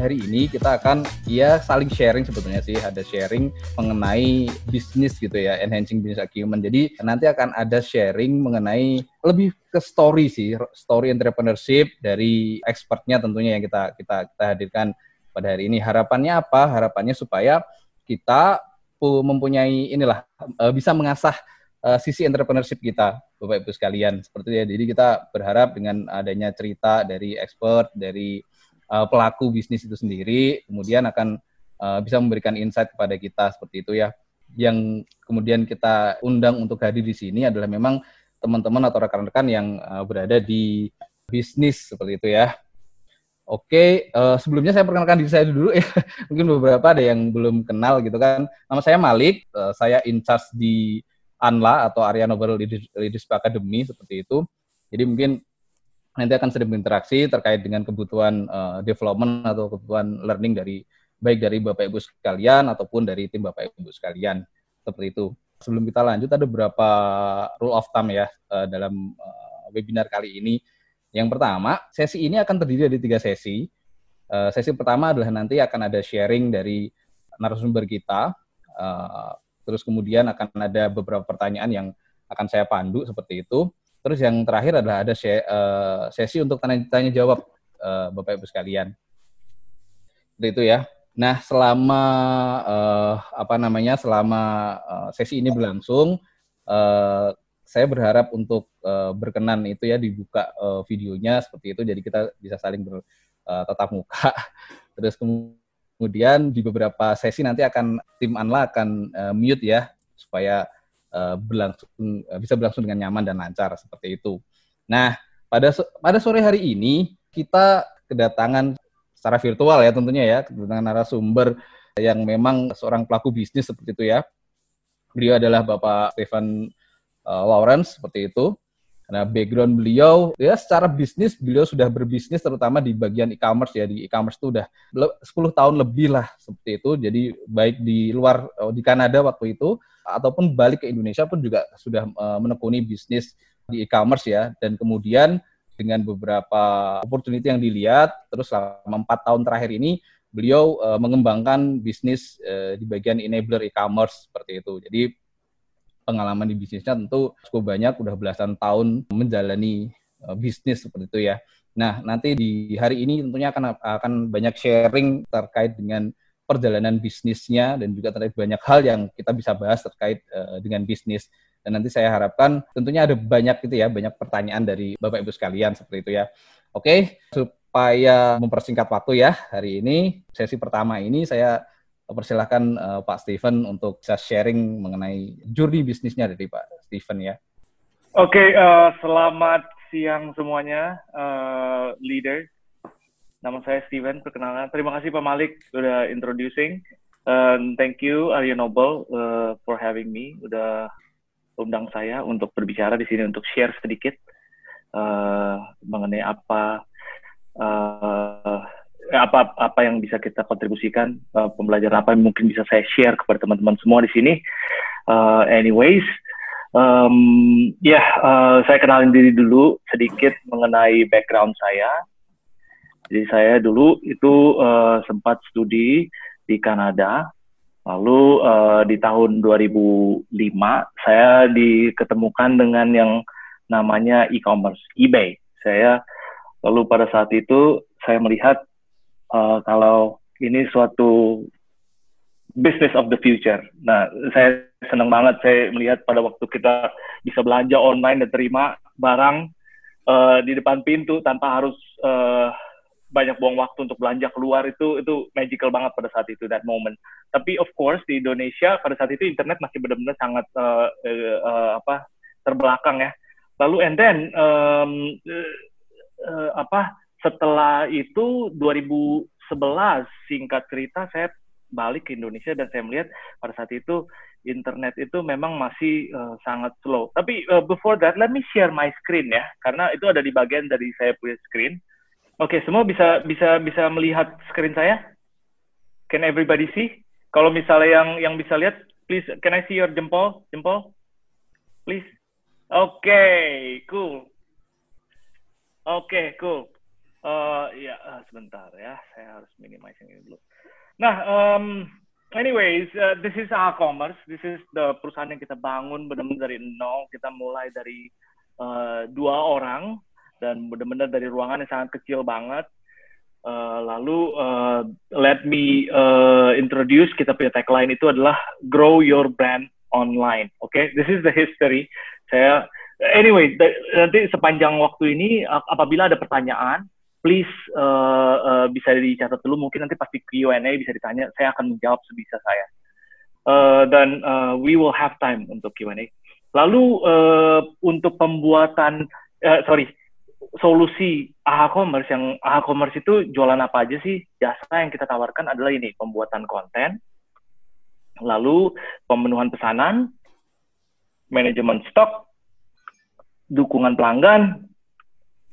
hari ini kita akan ya saling sharing sebetulnya sih. Ada sharing mengenai bisnis gitu ya enhancing business acumen. Jadi nanti akan ada sharing mengenai lebih ke story sih story entrepreneurship dari expertnya tentunya yang kita kita kita hadirkan pada hari ini. Harapannya apa? Harapannya supaya kita mempunyai inilah eh, bisa mengasah uh, sisi entrepreneurship kita, Bapak Ibu sekalian. Seperti ya, jadi kita berharap dengan adanya cerita dari expert, dari uh, pelaku bisnis itu sendiri, kemudian akan uh, bisa memberikan insight kepada kita seperti itu ya. Yang kemudian kita undang untuk hadir di sini adalah memang teman-teman atau rekan-rekan yang uh, berada di bisnis seperti itu ya. Oke, uh, sebelumnya saya perkenalkan diri saya dulu ya. Mungkin beberapa ada yang belum kenal gitu kan. Nama saya Malik, uh, saya in charge di ANLA atau Area Novel Leadership Academy seperti itu. Jadi mungkin nanti akan sering berinteraksi terkait dengan kebutuhan uh, development atau kebutuhan learning dari baik dari Bapak Ibu sekalian ataupun dari tim Bapak Ibu sekalian seperti itu. Sebelum kita lanjut ada beberapa rule of thumb ya uh, dalam uh, webinar kali ini. Yang pertama, sesi ini akan terdiri dari tiga sesi. Uh, sesi pertama adalah nanti akan ada sharing dari narasumber kita. Uh, Terus kemudian akan ada beberapa pertanyaan yang akan saya pandu seperti itu. Terus yang terakhir adalah ada eh, sesi untuk tanya, jawab eh, Bapak Ibu sekalian. Seperti itu ya. Nah, selama uh, apa namanya? selama uh, sesi ini berlangsung uh, saya berharap untuk uh, berkenan itu ya dibuka uh, videonya seperti itu jadi kita bisa saling bertatap uh, muka. Terus Kemudian di beberapa sesi nanti akan tim Anla akan uh, mute ya supaya uh, berlangsung uh, bisa berlangsung dengan nyaman dan lancar seperti itu. Nah, pada pada sore hari ini kita kedatangan secara virtual ya tentunya ya kedatangan narasumber yang memang seorang pelaku bisnis seperti itu ya. Beliau adalah Bapak Stephen uh, Lawrence seperti itu. Nah, background beliau ya secara bisnis beliau sudah berbisnis terutama di bagian e-commerce ya di e-commerce itu udah 10 tahun lebih lah seperti itu. Jadi baik di luar oh, di Kanada waktu itu ataupun balik ke Indonesia pun juga sudah uh, menekuni bisnis di e-commerce ya dan kemudian dengan beberapa opportunity yang dilihat terus selama empat tahun terakhir ini beliau uh, mengembangkan bisnis di bagian enabler e-commerce seperti itu. Jadi pengalaman di bisnisnya tentu cukup banyak, udah belasan tahun menjalani uh, bisnis seperti itu ya. Nah, nanti di hari ini tentunya akan akan banyak sharing terkait dengan perjalanan bisnisnya dan juga terkait banyak hal yang kita bisa bahas terkait uh, dengan bisnis. Dan nanti saya harapkan tentunya ada banyak itu ya, banyak pertanyaan dari Bapak Ibu sekalian seperti itu ya. Oke, supaya mempersingkat waktu ya hari ini sesi pertama ini saya persilahkan uh, Pak Steven untuk bisa sharing mengenai journey bisnisnya dari Pak Steven ya. Oke, okay, uh, eh, selamat siang semuanya, uh, leader. Nama saya Steven, perkenalan. Terima kasih Pak Malik udah introducing. Uh, thank you Arya Noble uh, for having me. Udah undang saya untuk berbicara di sini untuk share sedikit uh, mengenai apa uh, apa apa yang bisa kita kontribusikan? Uh, pembelajaran apa yang mungkin bisa saya share kepada teman-teman semua di sini? Uh, anyways um, ya yeah, uh, saya kenalin diri dulu sedikit mengenai background saya. Jadi saya dulu itu uh, sempat studi di Kanada. Lalu uh, di tahun 2005 saya diketemukan dengan yang namanya e-commerce eBay. Saya lalu pada saat itu saya melihat uh, kalau ini suatu business of the future. Nah, saya senang banget saya melihat pada waktu kita bisa belanja online dan terima barang uh, di depan pintu tanpa harus uh, banyak buang waktu untuk belanja keluar itu itu magical banget pada saat itu that moment. Tapi of course di Indonesia pada saat itu internet masih benar-benar sangat uh, uh, uh, apa terbelakang ya. Lalu and then um, uh, uh, apa setelah itu 2011 singkat cerita saya balik ke Indonesia dan saya melihat pada saat itu internet itu memang masih uh, sangat slow. Tapi uh, before that, let me share my screen ya, karena itu ada di bagian dari saya punya screen. Oke, okay, semua bisa bisa bisa melihat screen saya? Can everybody see? Kalau misalnya yang yang bisa lihat, please, can I see your jempol, jempol, please? Oke, okay, cool. Oke, okay, cool. Uh, ya, uh, sebentar ya. Saya harus minimizing ini dulu. Nah, um, anyways, uh, this is our commerce. This is the perusahaan yang kita bangun benar-benar dari nol. Kita mulai dari uh, dua orang dan benar-benar dari ruangan yang sangat kecil banget. Uh, lalu uh, let me uh, introduce kita punya tagline itu adalah grow your brand online. Oke, okay? this is the history. Saya anyway nanti sepanjang waktu ini apabila ada pertanyaan please uh, uh, bisa dicatat dulu. Mungkin nanti pasti Q&A bisa ditanya. Saya akan menjawab sebisa saya. Uh, dan uh, we will have time untuk Q&A lalu uh, untuk pembuatan uh, sorry solusi AHA Commerce yang AHA Commerce itu jualan apa aja sih? Jasa yang kita tawarkan adalah ini pembuatan konten lalu pemenuhan pesanan manajemen stok dukungan pelanggan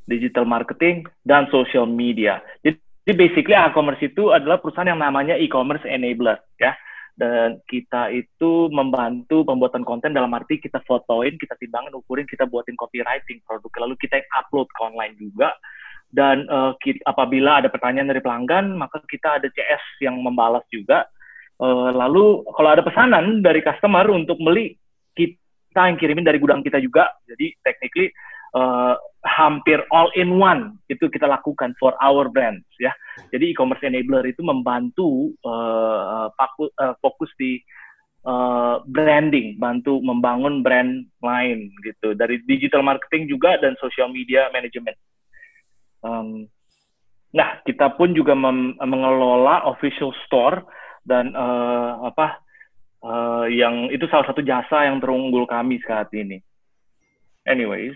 digital marketing, dan social media. Jadi, basically e-commerce itu adalah perusahaan yang namanya e-commerce enabler ya. Dan kita itu membantu pembuatan konten dalam arti kita fotoin, kita timbangin, ukurin, kita buatin copywriting produk, lalu kita upload ke online juga. Dan uh, kita, apabila ada pertanyaan dari pelanggan, maka kita ada CS yang membalas juga. Uh, lalu kalau ada pesanan dari customer untuk beli, kita yang kirimin dari gudang kita juga. Jadi technically uh, hampir all in one itu kita lakukan for our brands ya. Jadi e-commerce enabler itu membantu uh, fokus di uh, branding, bantu membangun brand lain gitu dari digital marketing juga dan social media management. Um, nah kita pun juga mengelola official store dan uh, apa uh, yang itu salah satu jasa yang terunggul kami saat ini. Anyways,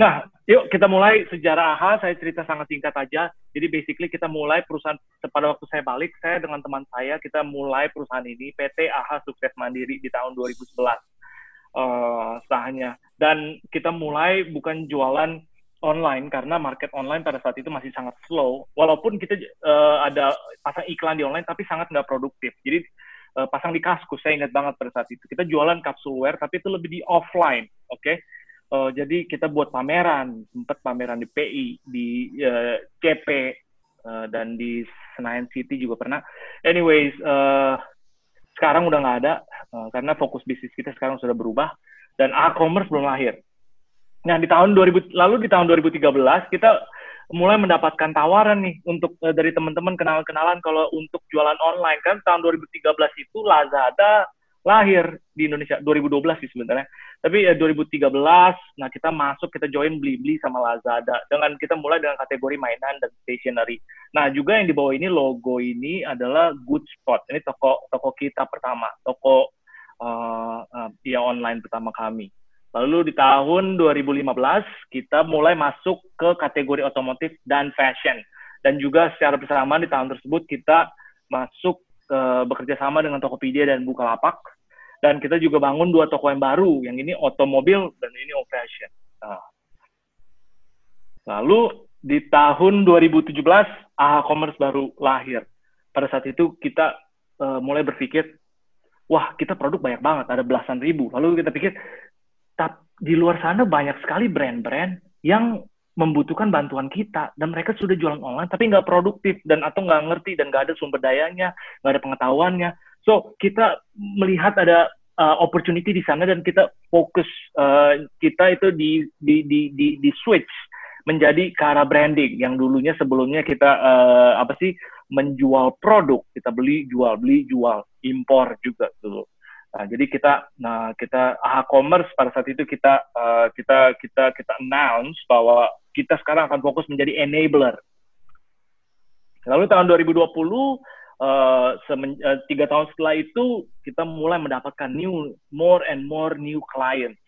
Nah, yuk kita mulai sejarah AHA. Saya cerita sangat singkat aja. Jadi basically kita mulai perusahaan pada waktu saya balik, saya dengan teman saya kita mulai perusahaan ini PT AHA Sukses Mandiri di tahun 2011 uh, sahnya. Dan kita mulai bukan jualan online karena market online pada saat itu masih sangat slow. Walaupun kita uh, ada pasang iklan di online tapi sangat nggak produktif. Jadi uh, pasang di kaskus, saya ingat banget pada saat itu. Kita jualan kapsulware tapi itu lebih di offline, oke? Okay? Uh, jadi kita buat pameran, sempat pameran di PI, di uh, eh, CP, uh, eh, dan di Senayan City juga pernah. Anyways, uh, sekarang udah nggak ada uh, karena fokus bisnis kita sekarang sudah berubah dan e-commerce belum lahir. Nah di tahun 2000 lalu di tahun 2013 kita mulai mendapatkan tawaran nih untuk uh, dari teman-teman kenalan-kenalan kalau untuk jualan online kan tahun 2013 itu Lazada lahir di Indonesia 2012 sih sebenarnya. Tapi ya 2013, nah kita masuk kita join beli-beli sama Lazada dengan kita mulai dengan kategori mainan dan stationery. Nah juga yang di bawah ini logo ini adalah Good Spot. Ini toko toko kita pertama, toko uh, uh, ya online pertama kami. Lalu di tahun 2015 kita mulai masuk ke kategori otomotif dan fashion. Dan juga secara bersamaan di tahun tersebut kita masuk uh, bekerja sama dengan Tokopedia dan Bukalapak dan kita juga bangun dua toko yang baru yang ini otomobil dan ini old fashion. Nah. Lalu di tahun 2017 AHA Commerce baru lahir. Pada saat itu kita uh, mulai berpikir, wah kita produk banyak banget, ada belasan ribu. Lalu kita pikir, di luar sana banyak sekali brand-brand yang membutuhkan bantuan kita. Dan mereka sudah jualan online tapi nggak produktif dan atau nggak ngerti dan nggak ada sumber dayanya nggak ada pengetahuannya. So kita melihat ada uh, opportunity di sana dan kita fokus uh, kita itu di di di di, di switch menjadi ke arah branding yang dulunya sebelumnya kita uh, apa sih menjual produk. Kita beli jual beli jual impor juga dulu. Nah, jadi kita, nah kita AHA Commerce pada saat itu kita uh, kita kita kita announce bahwa kita sekarang akan fokus menjadi enabler. Lalu tahun 2020 Uh, semen, uh, tiga tahun setelah itu kita mulai mendapatkan new more and more new clients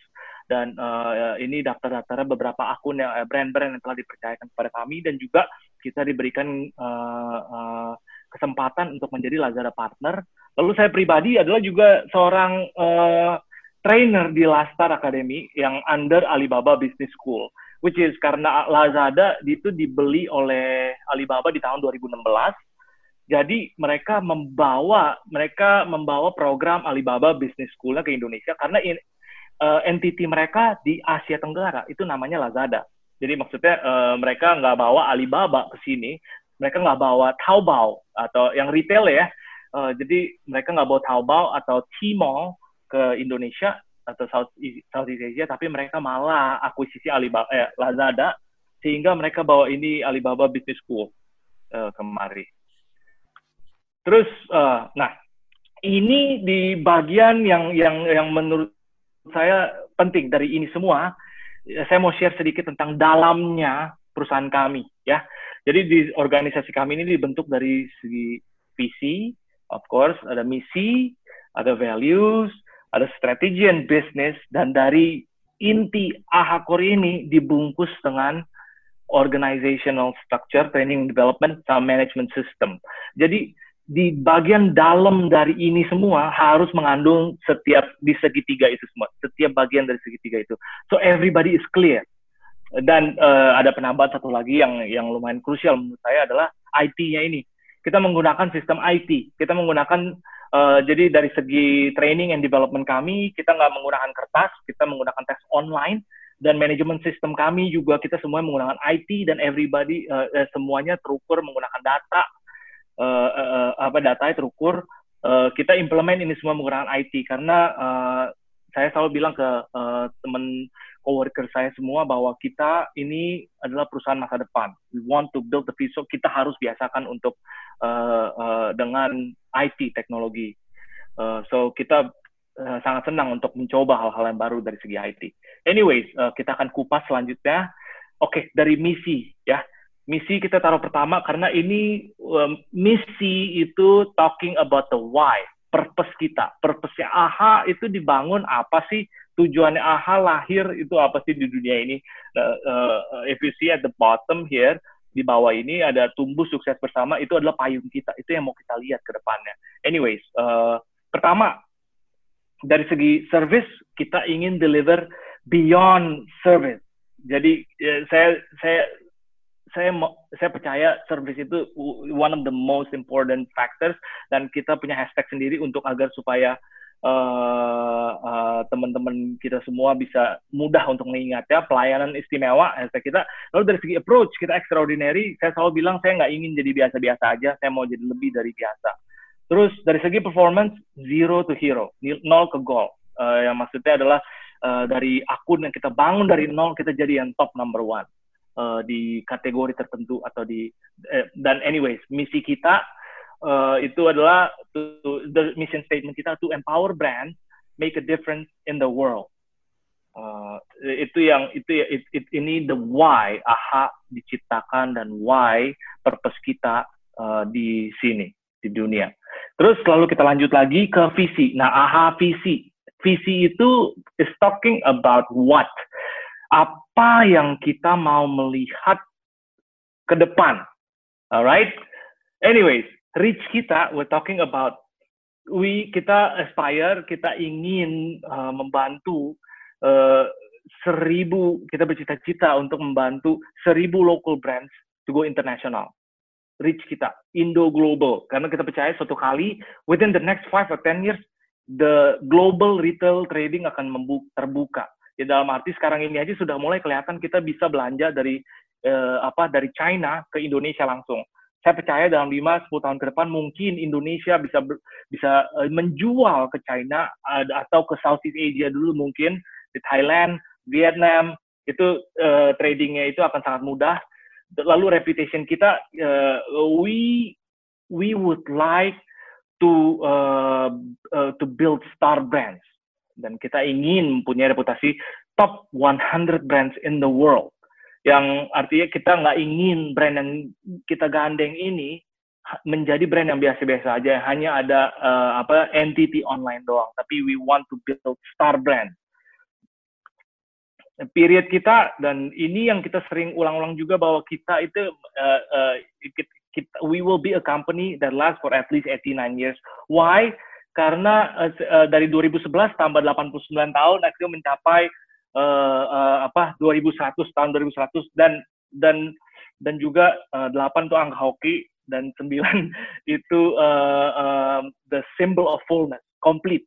dan uh, ini daftar-daftar beberapa akun yang brand-brand yang telah dipercayakan kepada kami dan juga kita diberikan uh, uh, kesempatan untuk menjadi Lazada partner. Lalu saya pribadi adalah juga seorang uh, trainer di Lastar Academy yang under Alibaba Business School, which is karena Lazada itu dibeli oleh Alibaba di tahun 2016. Jadi mereka membawa mereka membawa program Alibaba Business School ke Indonesia karena in, uh, entity mereka di Asia Tenggara itu namanya Lazada. Jadi maksudnya uh, mereka nggak bawa Alibaba ke sini, mereka nggak bawa Taobao atau yang retail ya. Uh, jadi mereka nggak bawa Taobao atau Tmall ke Indonesia atau South Southeast Asia, tapi mereka malah akuisisi Alibaba, eh, Lazada, sehingga mereka bawa ini Alibaba Business School uh, kemari. Terus, uh, nah ini di bagian yang yang yang menurut saya penting dari ini semua, saya mau share sedikit tentang dalamnya perusahaan kami, ya. Jadi di organisasi kami ini dibentuk dari segi visi, of course, ada misi, ada values, ada strategi and business, dan dari inti AHA ini dibungkus dengan organizational structure, training development, sama management system. Jadi di bagian dalam dari ini semua harus mengandung setiap di segitiga itu semua, setiap bagian dari segitiga itu. So everybody is clear. Dan uh, ada penambahan satu lagi yang yang lumayan krusial menurut saya adalah IT-nya ini. Kita menggunakan sistem IT. Kita menggunakan uh, jadi dari segi training and development kami kita nggak menggunakan kertas, kita menggunakan tes online. Dan manajemen sistem kami juga kita semua menggunakan IT dan everybody uh, semuanya terukur menggunakan data. Uh, uh, apa datanya terukur. Uh, kita implement ini semua menggunakan IT karena uh, saya selalu bilang ke uh, teman coworker saya semua bahwa kita ini adalah perusahaan masa depan. We want to build the future. Kita harus biasakan untuk uh, uh, dengan IT teknologi. Uh, so kita uh, sangat senang untuk mencoba hal-hal yang baru dari segi IT. Anyways, uh, kita akan kupas selanjutnya. Oke, okay, dari misi ya misi kita taruh pertama karena ini um, misi itu talking about the why, purpose kita. Purpose-nya AHA itu dibangun apa sih? Tujuannya AHA lahir itu apa sih di dunia ini? Uh, if you see at the bottom here, di bawah ini ada tumbuh sukses bersama, itu adalah payung kita. Itu yang mau kita lihat ke depannya. Anyways, uh, pertama, dari segi service, kita ingin deliver beyond service. Jadi ya, saya saya saya saya percaya service itu one of the most important factors dan kita punya hashtag sendiri untuk agar supaya uh, teman-teman kita semua bisa mudah untuk mengingatnya. Pelayanan istimewa hashtag kita. Lalu dari segi approach kita extraordinary. Saya selalu bilang saya nggak ingin jadi biasa-biasa aja. Saya mau jadi lebih dari biasa. Terus dari segi performance zero to hero. Nol ke goal. Uh, yang maksudnya adalah uh, dari akun yang kita bangun dari nol kita jadi yang top number one. Uh, di kategori tertentu atau di eh, dan anyways misi kita uh, itu adalah to, the mission statement kita to empower brands make a difference in the world. Uh, itu yang itu it, it, ini the why aha diciptakan dan why purpose kita uh, di sini di dunia. Terus lalu kita lanjut lagi ke visi. Nah aha visi. Visi itu is talking about what? Apa yang kita mau melihat ke depan. Alright? Anyways, reach kita, we're talking about we kita aspire, kita ingin uh, membantu uh, seribu, kita bercita-cita untuk membantu seribu local brands to go international. Reach kita, Indo Global. Karena kita percaya suatu kali, within the next five or ten years, the global retail trading akan terbuka Ya dalam arti sekarang ini aja sudah mulai kelihatan kita bisa belanja dari eh, apa dari China ke Indonesia langsung. Saya percaya dalam 5 10 tahun ke depan mungkin Indonesia bisa bisa eh, menjual ke China atau ke Southeast Asia dulu mungkin. Di Thailand, Vietnam itu uh, tradingnya itu akan sangat mudah. Lalu reputation kita uh, we we would like to uh, uh, to build star brands. Dan kita ingin mempunyai reputasi top 100 brands in the world yang artinya kita nggak ingin brand yang kita gandeng ini menjadi brand yang biasa-biasa aja. Hanya ada uh, apa entity online doang. Tapi we want to build star brand. Period kita dan ini yang kita sering ulang-ulang juga bahwa kita itu uh, uh, kita, we will be a company that lasts for at least 89 years. Why? Karena uh, dari 2011 tambah 89 tahun akhirnya mencapai uh, uh, apa 2100 tahun 2100 dan dan dan juga uh, 8 itu angka hoki dan 9 itu uh, uh, the symbol of fullness complete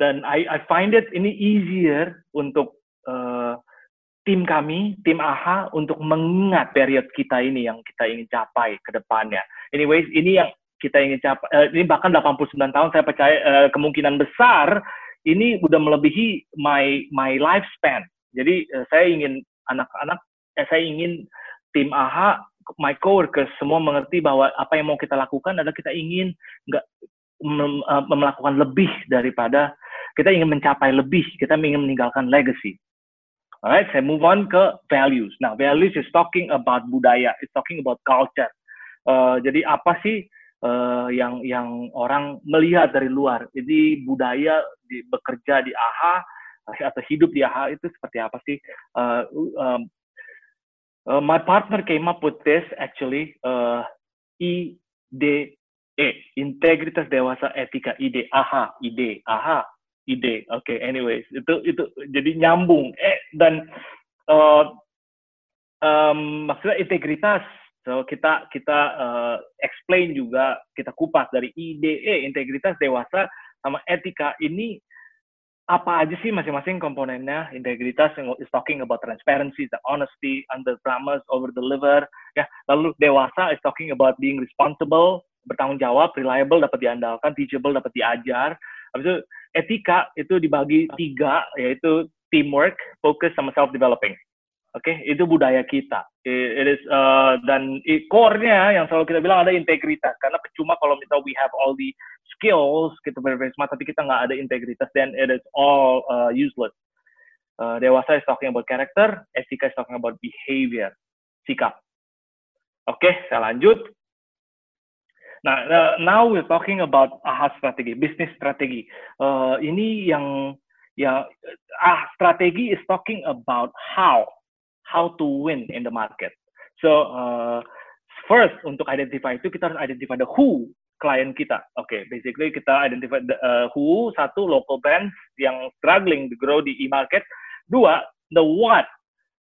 dan I I find it ini easier untuk uh, tim kami, tim AHA untuk mengingat period kita ini yang kita ingin capai ke depannya. Anyways, ini yang kita ingin capai, uh, ini bahkan 89 tahun saya percaya uh, kemungkinan besar ini udah melebihi my my lifespan. Jadi uh, saya ingin anak-anak, eh, saya ingin tim AHA, my coworkers semua mengerti bahwa apa yang mau kita lakukan adalah kita ingin nggak mem, uh, melakukan lebih daripada kita ingin mencapai lebih, kita ingin meninggalkan legacy. Alright, saya move on ke values. Nah, values is talking about budaya, it's talking about culture. Uh, jadi apa sih uh, yang yang orang melihat dari luar? Jadi budaya di, bekerja di AHA atau hidup di AHA itu seperti apa sih? Uh, um, uh, my partner came up with this actually uh, IDE, integritas dewasa etika ide AHA, ide AHA ide. Oke, okay, anyways, itu itu jadi nyambung. Eh dan uh, um, maksudnya integritas. So kita kita uh, explain juga kita kupas dari IDE integritas dewasa sama etika ini apa aja sih masing-masing komponennya? Integritas is talking about transparency the honesty under promise over deliver ya. Lalu dewasa is talking about being responsible bertanggung jawab reliable dapat diandalkan teachable dapat diajar. Habis itu etika itu dibagi tiga yaitu teamwork, focus sama self developing. Oke, okay? itu budaya kita. It, is uh, dan core-nya yang selalu kita bilang ada integritas karena percuma kalau misalnya we have all the skills kita smart tapi kita nggak ada integritas then it is all uh, useless. Uh, dewasa is talking about character, etika is talking about behavior, sikap. Oke, okay, saya lanjut. Nah, uh, now we're talking about AHA strategi, bisnis strategi. Uh, ini yang yang ah strategi is talking about how how to win in the market. So uh, first untuk identify itu kita harus identify the who klien kita. Oke, okay, basically kita identify the uh, who satu local brands yang struggling to grow di e-market. Dua, the what,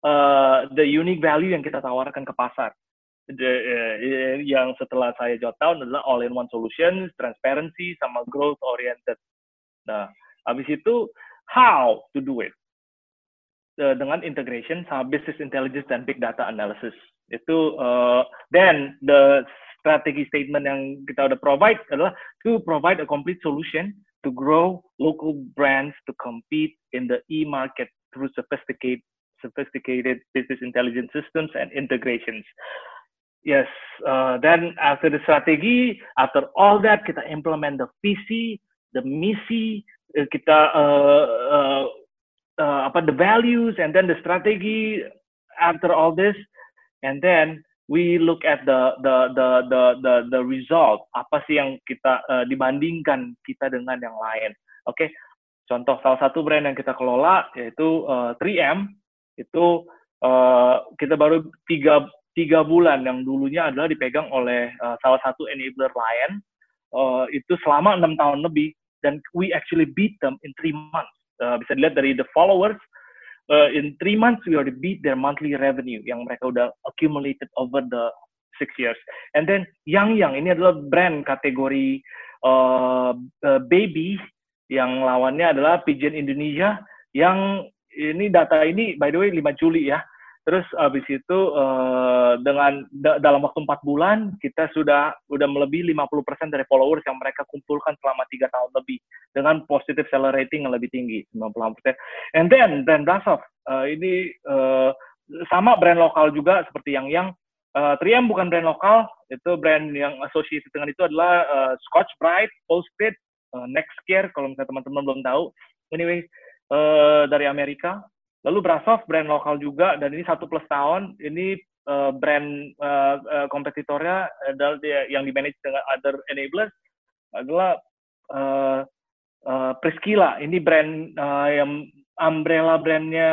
uh, the unique value yang kita tawarkan ke pasar the, uh, yang setelah saya jot down adalah all in one solution, transparency, sama growth oriented. Nah, habis itu how to do it dengan integration sama business intelligence dan big data analysis. Itu uh, then the strategi statement yang kita udah provide adalah to provide a complete solution to grow local brands to compete in the e-market through sophisticated sophisticated business intelligence systems and integrations. Yes, uh, then after the strategi, after all that kita implement the visi, the misi, kita uh, uh, uh, apa the values, and then the strategy. After all this, and then we look at the the the the the, the result. Apa sih yang kita uh, dibandingkan kita dengan yang lain? Oke, okay? contoh salah satu brand yang kita kelola yaitu uh, 3M itu uh, kita baru tiga tiga bulan yang dulunya adalah dipegang oleh uh, salah satu enabler lain uh, itu selama enam tahun lebih dan we actually beat them in three months uh, bisa dilihat dari the followers uh, in three months we already beat their monthly revenue yang mereka udah accumulated over the six years. And then Yang Yang ini adalah brand kategori uh, uh, baby yang lawannya adalah Pigeon Indonesia yang ini data ini by the way 5 Juli ya Terus abis itu uh, dengan da dalam waktu empat bulan kita sudah sudah melebihi 50% dari followers yang mereka kumpulkan selama tiga tahun lebih dengan positive seller rating yang lebih tinggi 90%. And then brand Brasov uh, ini uh, sama brand lokal juga seperti yang yang uh, Triam bukan brand lokal, itu brand yang associated dengan itu adalah uh, Scotch Brite, Posted, uh, Nextcare kalau misalnya teman-teman belum tahu. Anyway, uh, dari Amerika Lalu Brasov brand lokal juga dan ini satu plus tahun ini uh, brand uh, uh, kompetitornya adalah yang di manage dengan other enablers adalah uh, uh, Priscilla. Ini brand uh, yang umbrella brandnya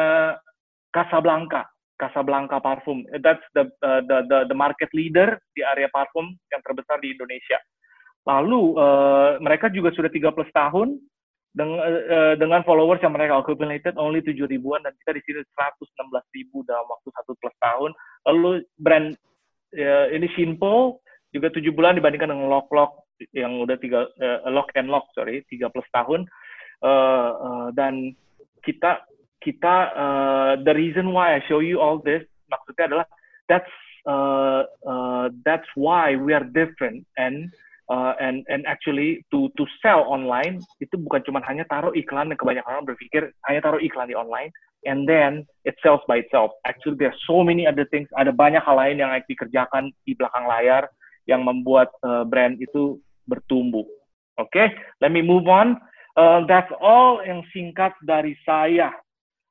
Casablanca. Casablanca parfum. That's the, uh, the the the market leader di area parfum yang terbesar di Indonesia. Lalu uh, mereka juga sudah 13 tahun dengan, uh, dengan followers yang mereka accumulated only 7 ribuan dan kita di sini 116 ribu dalam waktu satu plus tahun. Lalu brand uh, ini Shinpo juga 7 bulan dibandingkan dengan Lock Lock yang udah tiga uh, Lock and Lock sorry 3 plus tahun uh, uh, dan kita kita uh, the reason why I show you all this maksudnya adalah that's uh, uh, that's why we are different and uh, and and actually to to sell online itu bukan cuma hanya taruh iklan dan kebanyakan orang berpikir hanya taruh iklan di online and then it sells by itself. Actually there are so many other things. Ada banyak hal lain yang dikerjakan di belakang layar yang membuat uh, brand itu bertumbuh. Oke, okay? let me move on. Uh, that's all yang singkat dari saya.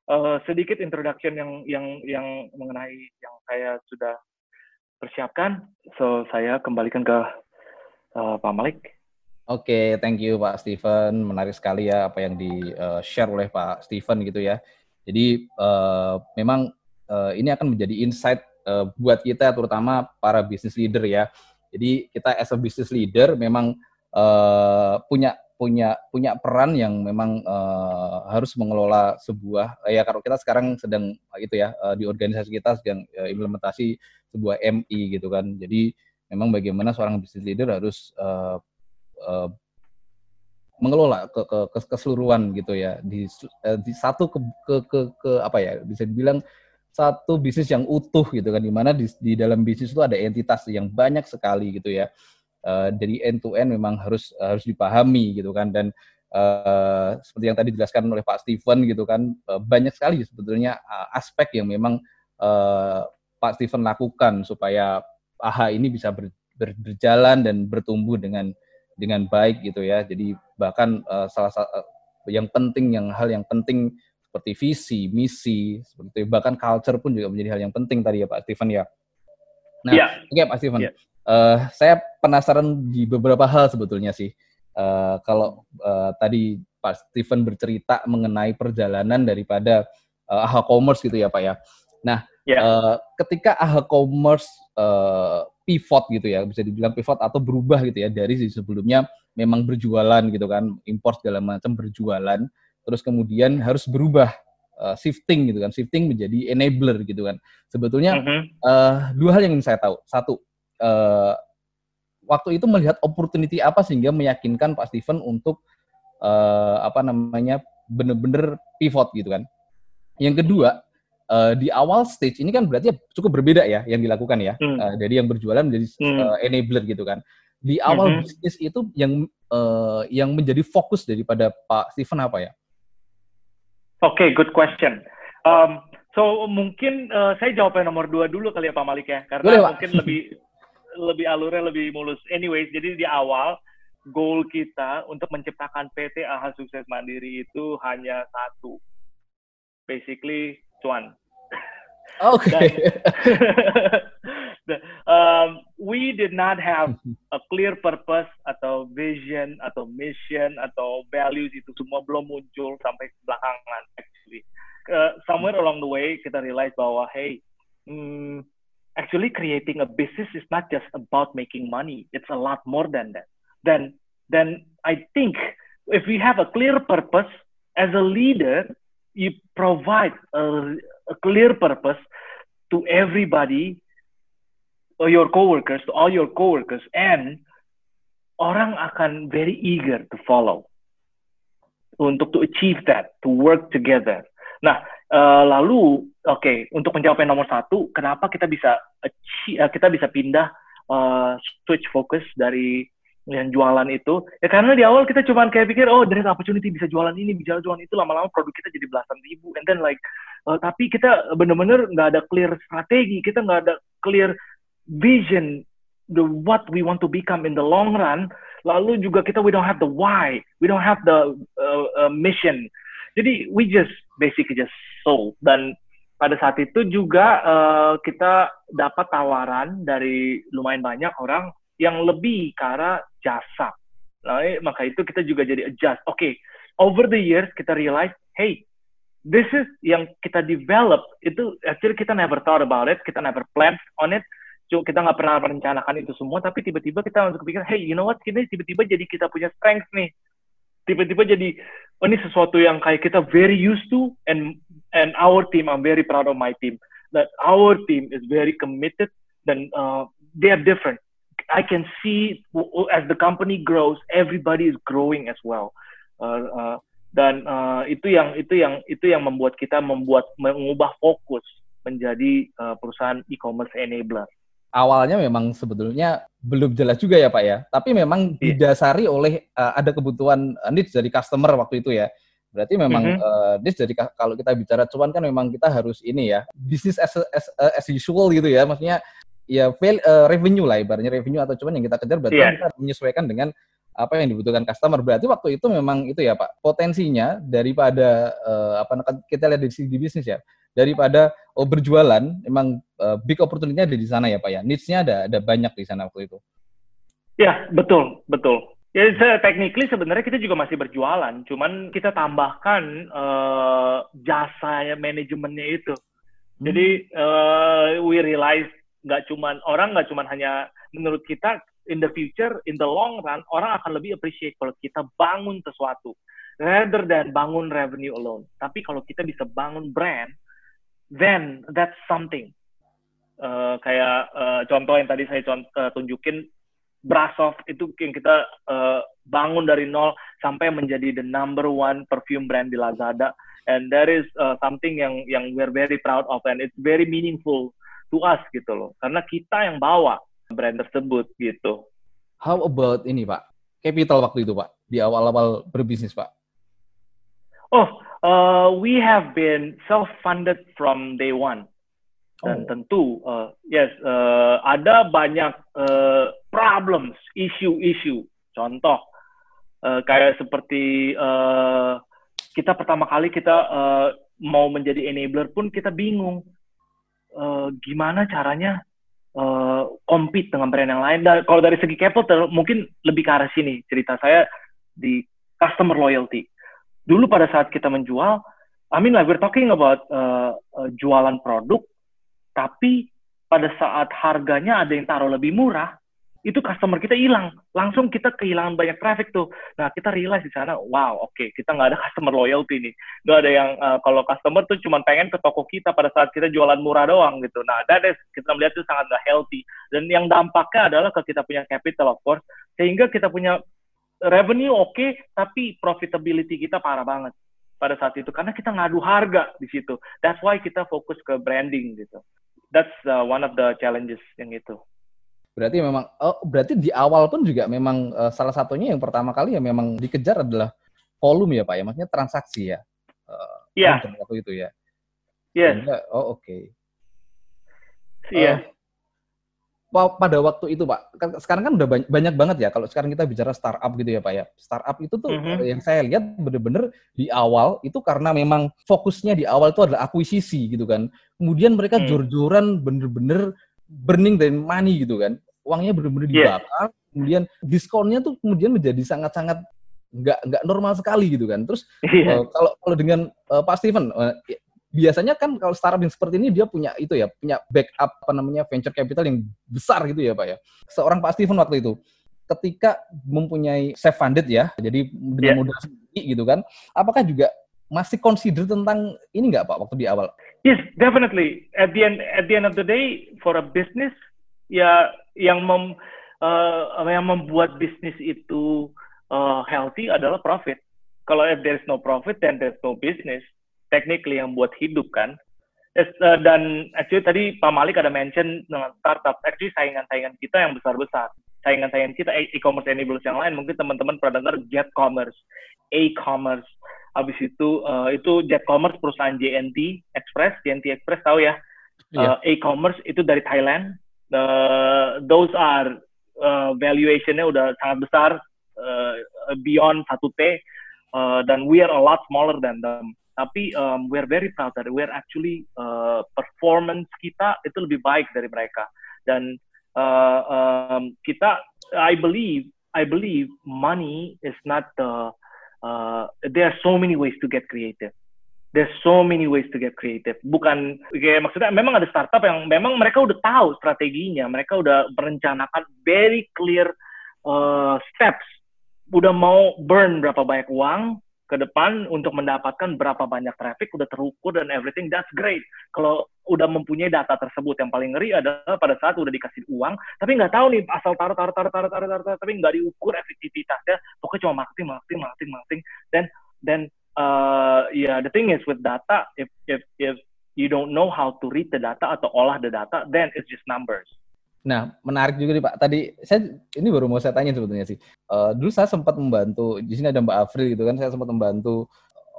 Uh, sedikit introduction yang yang yang mengenai yang saya sudah persiapkan. So saya kembalikan ke uh, Pak Malik. Oke, okay, thank you Pak Steven. Menarik sekali ya apa yang di uh, share oleh Pak Steven gitu ya. Jadi uh, memang uh, ini akan menjadi insight uh, buat kita terutama para business leader ya. Jadi kita as a business leader memang uh, punya punya punya peran yang memang uh, harus mengelola sebuah ya kalau kita sekarang sedang itu ya uh, di organisasi kita sedang uh, implementasi sebuah MI gitu kan jadi memang bagaimana seorang business leader harus uh, uh, mengelola ke, ke, ke keseluruhan gitu ya. Di, uh, di satu ke, ke, ke, ke apa ya bisa dibilang satu bisnis yang utuh gitu kan. Di mana di, di dalam bisnis itu ada entitas yang banyak sekali gitu ya. Dari end to end memang harus harus dipahami gitu kan. Dan seperti yang tadi dijelaskan oleh Pak Steven gitu kan banyak sekali sebetulnya aspek yang memang Pak Steven lakukan supaya AHA ini bisa ber, ber, berjalan dan bertumbuh dengan dengan baik gitu ya jadi bahkan uh, salah satu uh, yang penting yang hal yang penting seperti visi, misi, seperti bahkan culture pun juga menjadi hal yang penting tadi ya Pak Steven ya. Nah, yeah. oke okay, Pak Steven. Yeah. Uh, saya penasaran di beberapa hal sebetulnya sih. Uh, kalau uh, tadi Pak Steven bercerita mengenai perjalanan daripada uh, AHA Commerce gitu ya Pak ya. Nah, yeah. Ya. uh, ketika AHA Commerce uh, pivot gitu ya, bisa dibilang pivot atau berubah gitu ya dari sebelumnya memang berjualan gitu kan, import segala macam berjualan, terus kemudian harus berubah uh, shifting gitu kan, shifting menjadi enabler gitu kan. Sebetulnya -huh. uh, dua hal yang ingin saya tahu. Satu, uh, waktu itu melihat opportunity apa sehingga meyakinkan Pak Steven untuk uh, apa namanya benar-benar pivot gitu kan. Yang kedua, uh, di awal stage ini kan berarti cukup berbeda ya yang dilakukan ya. Hmm. Uh, dari yang berjualan menjadi hmm. uh, enabler gitu kan. Di awal hmm. bisnis itu yang uh, yang menjadi fokus daripada Pak Steven apa ya? Oke, okay, good question. Um, so mungkin uh, saya jawabnya nomor dua dulu kali ya Pak Malik ya, karena Boleh, mungkin lebih lebih alurnya lebih mulus. Anyways, jadi di awal goal kita untuk menciptakan PT AHA Sukses Mandiri itu hanya satu. Basically, Oke. Okay. um, we did not have a clear purpose atau vision atau mission atau values itu semua belum muncul sampai belakangan actually. Uh, somewhere along the way kita realize bahwa hey, hmm, actually creating a business is not just about making money. It's a lot more than that. Then, then I think if we have a clear purpose as a leader, you provide a, a clear purpose to everybody, or your coworkers, to all your coworkers, and orang akan very eager to follow untuk to achieve that, to work together. Nah, uh, lalu oke okay, untuk menjawab yang nomor satu, kenapa kita bisa uh, kita bisa pindah uh, switch focus dari yang jualan itu ya karena di awal kita cuma kayak pikir oh dari opportunity bisa jualan ini bisa jualan itu lama-lama produk kita jadi belasan ribu. And then like uh, tapi kita bener-bener nggak ada clear strategi kita nggak ada clear vision the what we want to become in the long run. Lalu juga kita we don't have the why we don't have the uh, uh, mission. Jadi we just basically just sold. Dan pada saat itu juga uh, kita dapat tawaran dari lumayan banyak orang yang lebih arah jasa. Nah, maka itu kita juga jadi adjust. Oke, okay, over the years kita realize, hey, this is yang kita develop itu actually kita never thought about it, kita never plan on it. Cuma kita nggak pernah merencanakan itu semua, tapi tiba-tiba kita langsung kepikir, hey, you know what, ini tiba-tiba jadi kita punya strength nih. Tiba-tiba jadi, oh ini sesuatu yang kayak kita very used to, and and our team, I'm very proud of my team, that our team is very committed, dan uh, they are different. I can see as the company grows, everybody is growing as well. Uh, uh, dan uh, itu yang itu yang itu yang membuat kita membuat mengubah fokus menjadi uh, perusahaan e-commerce enabler. Awalnya memang sebetulnya belum jelas juga ya Pak ya, tapi memang yeah. didasari oleh uh, ada kebutuhan uh, needs dari customer waktu itu ya. Berarti memang mm -hmm. uh, needs dari kalau kita bicara cuan kan memang kita harus ini ya, bisnis as, as, as usual gitu ya, maksudnya ya fail, uh, revenue lah ibaratnya revenue atau cuman yang kita kejar berarti yeah. kita menyesuaikan dengan apa yang dibutuhkan customer. Berarti waktu itu memang itu ya Pak, potensinya daripada uh, apa kita lihat di segi bisnis ya, daripada oh, berjualan, memang uh, big opportunity-nya ada di sana ya Pak ya. Needs-nya ada ada banyak di sana waktu itu. Ya, betul, betul. Ya, technically sebenarnya kita juga masih berjualan, cuman kita tambahkan uh, jasa manajemennya itu. Hmm. Jadi uh, we realize nggak cuman orang nggak cuman hanya menurut kita in the future, in the long run, orang akan lebih appreciate kalau kita bangun sesuatu rather than bangun revenue alone. Tapi kalau kita bisa bangun brand, then that's something. Uh, kayak uh, contoh yang tadi saya contoh, uh, tunjukin, Brasov itu yang kita uh, bangun dari nol sampai menjadi the number one perfume brand di Lazada. And that is uh, something yang yang we're very proud of and it's very meaningful to us gitu loh. Karena kita yang bawa brand tersebut gitu. How about ini Pak? Capital waktu itu Pak, di awal-awal berbisnis Pak. Oh, uh, we have been self-funded from day one. Dan oh. tentu, uh, yes, uh, ada banyak uh, problems, isu-isu. Contoh, uh, kayak seperti uh, kita pertama kali kita uh, mau menjadi enabler pun kita bingung. Uh, gimana caranya uh, compete dengan brand yang lain. Dan kalau dari segi capital mungkin lebih ke arah sini cerita saya di customer loyalty. Dulu pada saat kita menjual, I mean like we're talking about uh, uh, jualan produk, tapi pada saat harganya ada yang taruh lebih murah, itu customer kita hilang. Langsung kita kehilangan banyak traffic tuh. Nah, kita realize di sana, wow, oke, okay, kita nggak ada customer loyalty nih. Nggak ada yang, uh, kalau customer tuh cuma pengen ke toko kita pada saat kita jualan murah doang gitu. Nah, that is, kita melihat itu sangat nggak healthy. Dan yang dampaknya adalah ke kita punya capital, of course. Sehingga kita punya revenue oke, okay, tapi profitability kita parah banget pada saat itu. Karena kita ngadu harga di situ. That's why kita fokus ke branding gitu. That's uh, one of the challenges yang itu. Berarti memang oh, berarti di awal pun juga memang uh, salah satunya yang pertama kali ya memang dikejar adalah volume ya Pak ya, maksudnya transaksi ya. Uh, iya. Yeah. Waktu itu ya. Iya. Yeah. Oh oke. Okay. Iya. Uh, pada waktu itu Pak, kan, sekarang kan udah banyak, banyak banget ya kalau sekarang kita bicara startup gitu ya Pak ya. Startup itu tuh mm -hmm. yang saya lihat bener-bener di awal itu karena memang fokusnya di awal itu adalah akuisisi gitu kan. Kemudian mereka mm. jor-joran bener-bener burning dan money gitu kan uangnya benar-benar iya. dibakar, yeah. kemudian diskonnya tuh kemudian menjadi sangat-sangat nggak nggak normal sekali gitu kan. Terus yeah. uh, kalau kalau dengan uh, Pak Steven uh, biasanya kan kalau startup yang seperti ini dia punya itu ya punya backup apa namanya venture capital yang besar gitu ya Pak ya. Seorang Pak Steven waktu itu ketika mempunyai self funded ya, jadi dengan yeah. modal sendiri gitu kan, apakah juga masih consider tentang ini nggak Pak waktu di awal? Yes, definitely. At the end at the end of the day for a business ya yang mem uh, yang membuat bisnis itu uh, healthy adalah profit. Kalau if there's no profit, then there's no business. Technically yang buat hidup kan. Yes, uh, dan actually tadi Pak Malik ada mention dengan startup. Actually saingan-saingan kita yang besar-besar. Saingan-saingan kita e-commerce enablers yang lain mungkin teman-teman pernah dengar Jet Commerce, A-commerce. Habis itu uh, itu Jet Commerce perusahaan JNT Express, JNT Express tahu ya. Yeah. Uh, e-commerce itu dari Thailand uh, those are uh, valuationnya udah sangat besar uh, beyond satu t uh, dan we are a lot smaller than them. Tapi um, we are very proud that we are actually uh, performance kita itu lebih baik dari mereka. Dan uh, um, kita I believe I believe money is not the uh, there are so many ways to get creative there's so many ways to get creative. Bukan kayak maksudnya memang ada startup yang memang mereka udah tahu strateginya, mereka udah merencanakan very clear uh, steps. Udah mau burn berapa banyak uang ke depan untuk mendapatkan berapa banyak traffic udah terukur dan everything that's great. Kalau udah mempunyai data tersebut yang paling ngeri adalah pada saat udah dikasih uang tapi nggak tahu nih asal taruh taruh taruh taruh taruh taruh, taruh tapi nggak diukur efektivitasnya pokoknya cuma marketing marketing marketing marketing dan dan uh, yeah, the thing is with data, if if if you don't know how to read the data atau olah the data, then it's just numbers. Nah, menarik juga nih Pak. Tadi saya ini baru mau saya tanya sebetulnya sih. Uh, dulu saya sempat membantu di sini ada Mbak Afril gitu kan. Saya sempat membantu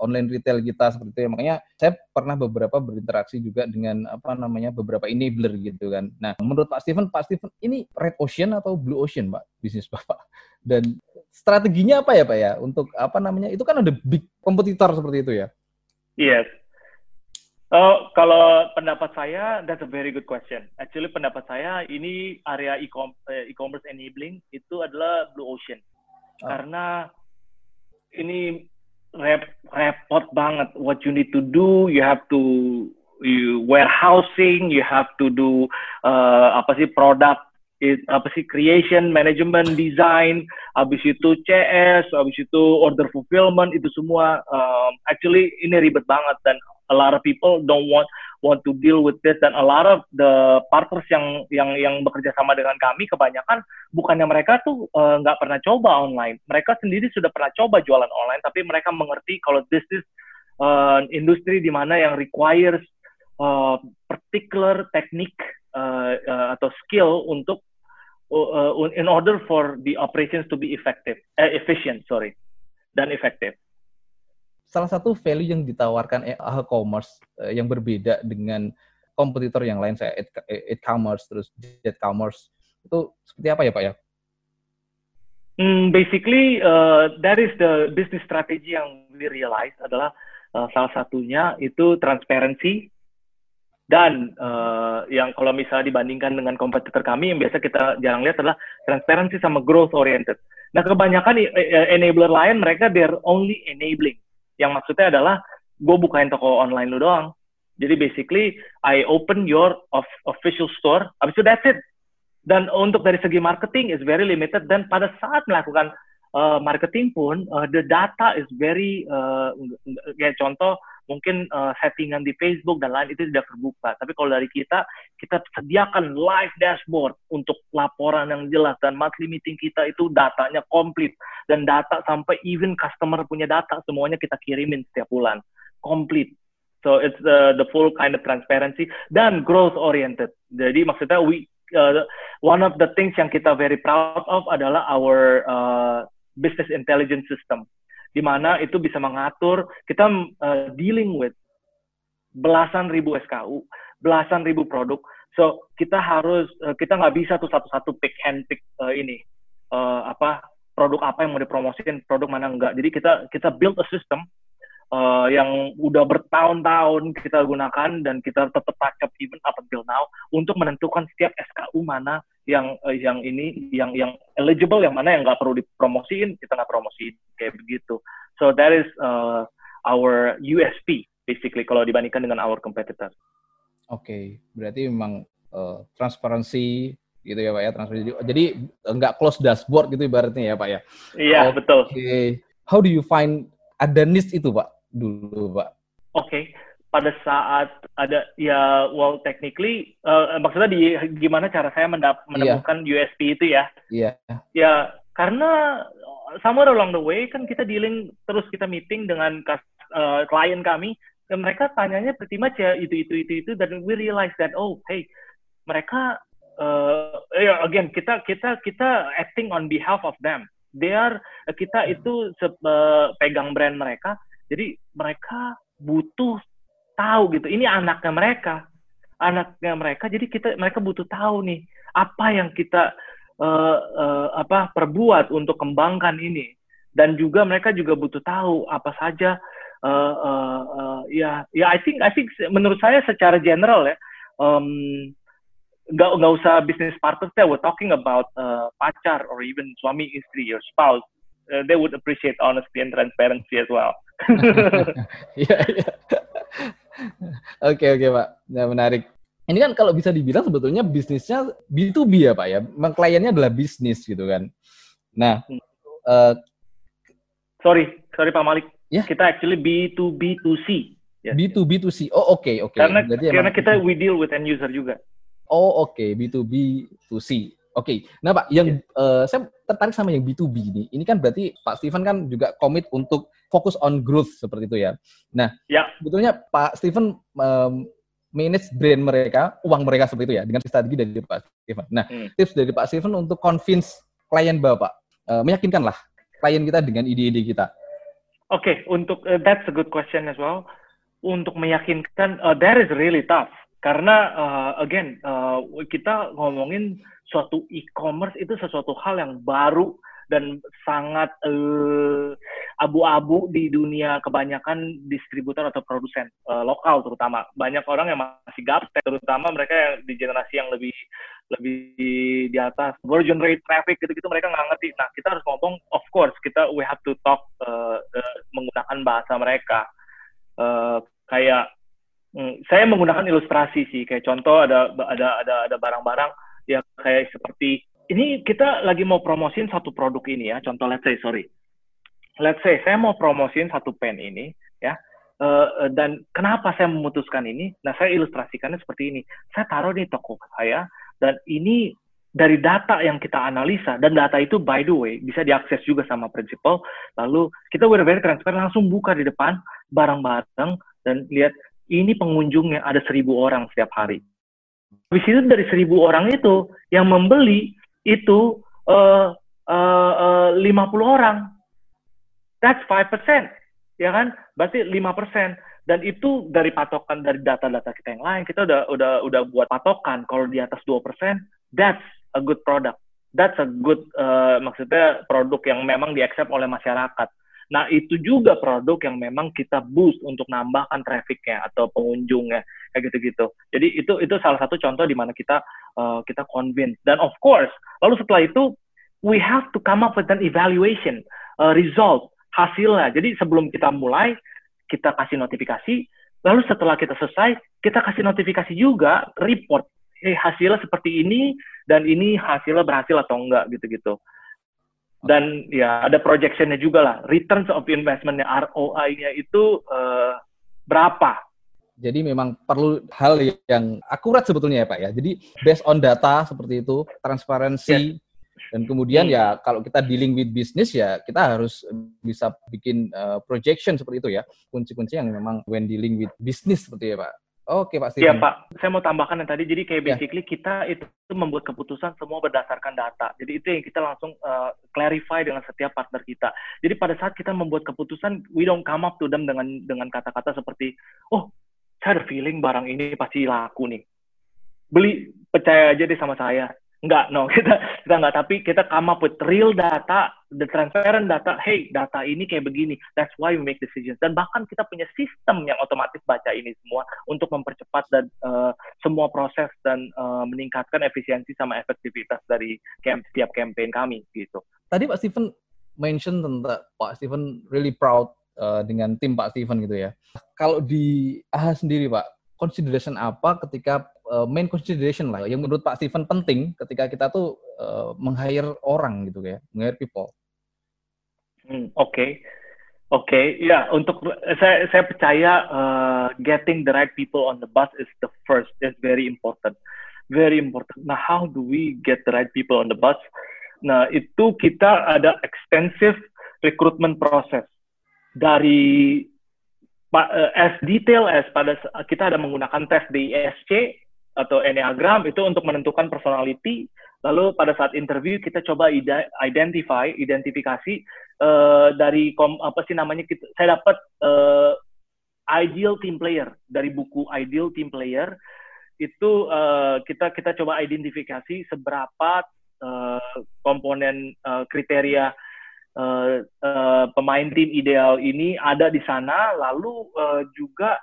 online retail kita seperti itu. Makanya saya pernah beberapa berinteraksi juga dengan apa namanya beberapa enabler gitu kan. Nah, menurut Pak Steven, Pak Steven ini red ocean atau blue ocean Pak bisnis Bapak? Dan strateginya apa ya Pak ya untuk apa namanya? Itu kan ada big kompetitor seperti itu ya. Yes. Oh, kalau pendapat saya, that's a very good question. Actually, pendapat saya ini area eh, e-commerce enabling itu adalah blue ocean. Oh. Karena ini rep, repot banget. What you need to do, you have to you warehousing, you have to do uh, apa sih product it, apa sih creation, management, design, habis itu CS, habis itu order fulfillment itu semua um, actually ini ribet banget dan a lot of people don't want want to deal with this dan a lot of the partners yang yang yang bekerja sama dengan kami kebanyakan bukannya mereka tuh uh, nggak uh, pernah coba online. Mereka sendiri sudah pernah coba jualan online tapi mereka mengerti kalau this is uh, industri di mana yang requires uh, particular teknik uh, uh, atau skill untuk uh, in order for the operations to be effective uh, efficient sorry dan efektif salah satu value yang ditawarkan e-commerce uh, yang berbeda dengan kompetitor yang lain saya e-commerce terus e-commerce itu seperti apa ya Pak ya? Hmm, basically uh, that is the business strategy yang we realize adalah uh, salah satunya itu transparency dan uh, yang kalau misalnya dibandingkan dengan kompetitor kami yang biasa kita jarang lihat adalah transparency sama growth oriented. Nah kebanyakan enabler lain mereka they're only enabling yang maksudnya adalah gue bukain toko online lu doang. Jadi basically I open your of official store, habis itu that's it. Dan untuk dari segi marketing is very limited dan pada saat melakukan uh, marketing pun uh, the data is very uh, kayak contoh mungkin uh, settingan di Facebook dan lain itu tidak terbuka. Tapi kalau dari kita, kita sediakan live dashboard untuk laporan yang jelas dan monthly meeting kita itu datanya komplit dan data sampai even customer punya data semuanya kita kirimin setiap bulan komplit. So it's the the full kind of transparency dan growth oriented. Jadi maksudnya we uh, one of the things yang kita very proud of adalah our uh, business intelligence system di mana itu bisa mengatur kita uh, dealing with belasan ribu SKU, belasan ribu produk. So kita harus uh, kita nggak bisa tuh satu-satu pick hand pick uh, ini uh, apa produk apa yang mau dipromosikan, produk mana enggak. Jadi kita kita build a system uh, yang udah bertahun-tahun kita gunakan dan kita tetap up even up until now untuk menentukan setiap SKU mana yang uh, yang ini yang yang eligible yang mana yang nggak perlu dipromosiin kita nggak promosiin kayak begitu. So that is uh, our USP basically kalau dibandingkan dengan our competitors. Oke okay. berarti memang uh, transparansi gitu ya pak ya transparansi. Jadi nggak close dashboard gitu ibaratnya ya pak ya? Iya okay. betul. How do you find ada niche itu pak dulu pak oke okay pada saat ada ya well technically uh, maksudnya di gimana cara saya mendap, iya. menemukan yeah. USP itu ya? Iya. Yeah. Ya karena somewhere along the way kan kita dealing terus kita meeting dengan uh, klien kami dan mereka tanyanya pretty much ya itu itu itu itu dan we realize that oh hey mereka uh, ya again kita kita kita acting on behalf of them they are kita itu se, uh, pegang brand mereka jadi mereka butuh tahu gitu. Ini anaknya mereka. Anaknya mereka jadi kita mereka butuh tahu nih apa yang kita uh, uh, apa perbuat untuk kembangkan ini. Dan juga mereka juga butuh tahu apa saja uh, uh, uh, ya ya I think I think menurut saya secara general ya um, nggak nggak usah business partners ya we're talking about uh, pacar or even suami istri your spouse uh, they would appreciate honesty and transparency as well. yeah, yeah. Oke oke Pak, nah, menarik. Ini kan kalau bisa dibilang sebetulnya bisnisnya B2B ya Pak ya, memang kliennya adalah bisnis gitu kan. Nah, uh, sorry, sorry Pak Malik, ya? kita actually B2B2C. Ya. B2B2C, oh oke okay, oke. Okay. Karena Berarti karena kita we deal with end user juga. Oh oke, okay. B2B2C. Oke, okay. nah Pak, yang yeah. Ya. uh, saya tertarik sama yang B2B ini. Ini kan berarti Pak Steven kan juga komit untuk fokus on growth seperti itu ya. Nah, ya. sebetulnya Pak Steven um, manage brand mereka, uang mereka seperti itu ya, dengan strategi dari Pak Steven. Nah, hmm. tips dari Pak Steven untuk convince klien Bapak, uh, meyakinkanlah klien kita dengan ide-ide kita. Oke, okay, untuk uh, that's a good question as well. Untuk meyakinkan, uh, that is really tough. Karena uh, again, uh, kita ngomongin suatu e-commerce itu sesuatu hal yang baru dan sangat uh, abu-abu di dunia kebanyakan distributor atau produsen uh, lokal terutama. Banyak orang yang masih gaptek terutama mereka yang di generasi yang lebih lebih di atas. Virgin rate traffic gitu-gitu mereka nggak ngerti. Nah kita harus ngomong of course kita we have to talk uh, uh, menggunakan bahasa mereka. Uh, kayak um, saya menggunakan ilustrasi sih kayak contoh ada ada ada ada barang-barang ya kayak seperti ini kita lagi mau promosiin satu produk ini ya. Contoh let's say sorry. Let's say saya mau promosiin satu pen ini ya. Uh, dan kenapa saya memutuskan ini? Nah, saya ilustrasikannya seperti ini. Saya taruh di toko saya dan ini dari data yang kita analisa dan data itu by the way bisa diakses juga sama prinsipal lalu kita very transparent langsung buka di depan barang-barang dan lihat ini pengunjungnya ada seribu orang setiap hari. Di situ dari seribu orang itu yang membeli itu uh, uh, uh, 50 orang. That's 5%. Ya kan? Berarti 5%. Dan itu dari patokan dari data-data kita yang lain, kita udah udah udah buat patokan kalau di atas 2%, that's a good product. That's a good uh, maksudnya produk yang memang diaccept oleh masyarakat. Nah, itu juga produk yang memang kita boost untuk nambahkan trafficnya atau pengunjungnya kayak gitu-gitu. Jadi itu itu salah satu contoh di mana kita uh, kita convince. Dan of course, lalu setelah itu we have to come up with an evaluation uh, result hasilnya. Jadi sebelum kita mulai kita kasih notifikasi, lalu setelah kita selesai kita kasih notifikasi juga report, hey hasilnya seperti ini dan ini hasilnya berhasil atau enggak gitu-gitu dan ya ada projectionnya juga lah returns of investmentnya ROI-nya itu uh, berapa jadi memang perlu hal yang akurat sebetulnya ya Pak ya. Jadi based on data seperti itu, transparansi, yes. dan kemudian hmm. ya kalau kita dealing with business ya kita harus bisa bikin uh, projection seperti itu ya. Kunci-kunci yang memang when dealing with business seperti ya Pak. Oke Pak Iya Pak, saya mau tambahkan yang tadi. Jadi kayak ya. basically yeah. kita itu membuat keputusan semua berdasarkan data. Jadi itu yang kita langsung uh, clarify dengan setiap partner kita. Jadi pada saat kita membuat keputusan, we don't come up to them dengan dengan kata-kata seperti, oh saya ada feeling barang ini pasti laku nih. Beli percaya aja deh sama saya. Enggak, no, kita kita enggak. Tapi kita come up with real data, the transparent data. Hey, data ini kayak begini. That's why we make decisions. Dan bahkan kita punya sistem yang otomatis baca ini semua untuk mempercepat dan uh, semua proses dan uh, meningkatkan efisiensi sama efektivitas dari camp, setiap campaign kami gitu. Tadi Pak Steven mention tentang Pak Steven really proud uh, dengan tim Pak Steven gitu ya. Kalau di AHA sendiri Pak, consideration apa ketika uh, main consideration lah yang menurut Pak Steven penting ketika kita tuh uh, meng-hire orang gitu ya, meng-hire people. Hmm, Oke, okay. oke, okay. ya untuk saya saya percaya uh, getting the right people on the bus is the first, is very important, very important. Nah, how do we get the right people on the bus? Nah, itu kita ada extensive recruitment process dari as detail as pada kita ada menggunakan tes DISC atau Enneagram itu untuk menentukan personality. Lalu pada saat interview kita coba identify, identifikasi uh, dari kom, apa sih namanya kita, saya dapat uh, ideal team player dari buku Ideal Team Player itu uh, kita kita coba identifikasi seberapa uh, komponen uh, kriteria uh, uh, pemain tim ideal ini ada di sana lalu uh, juga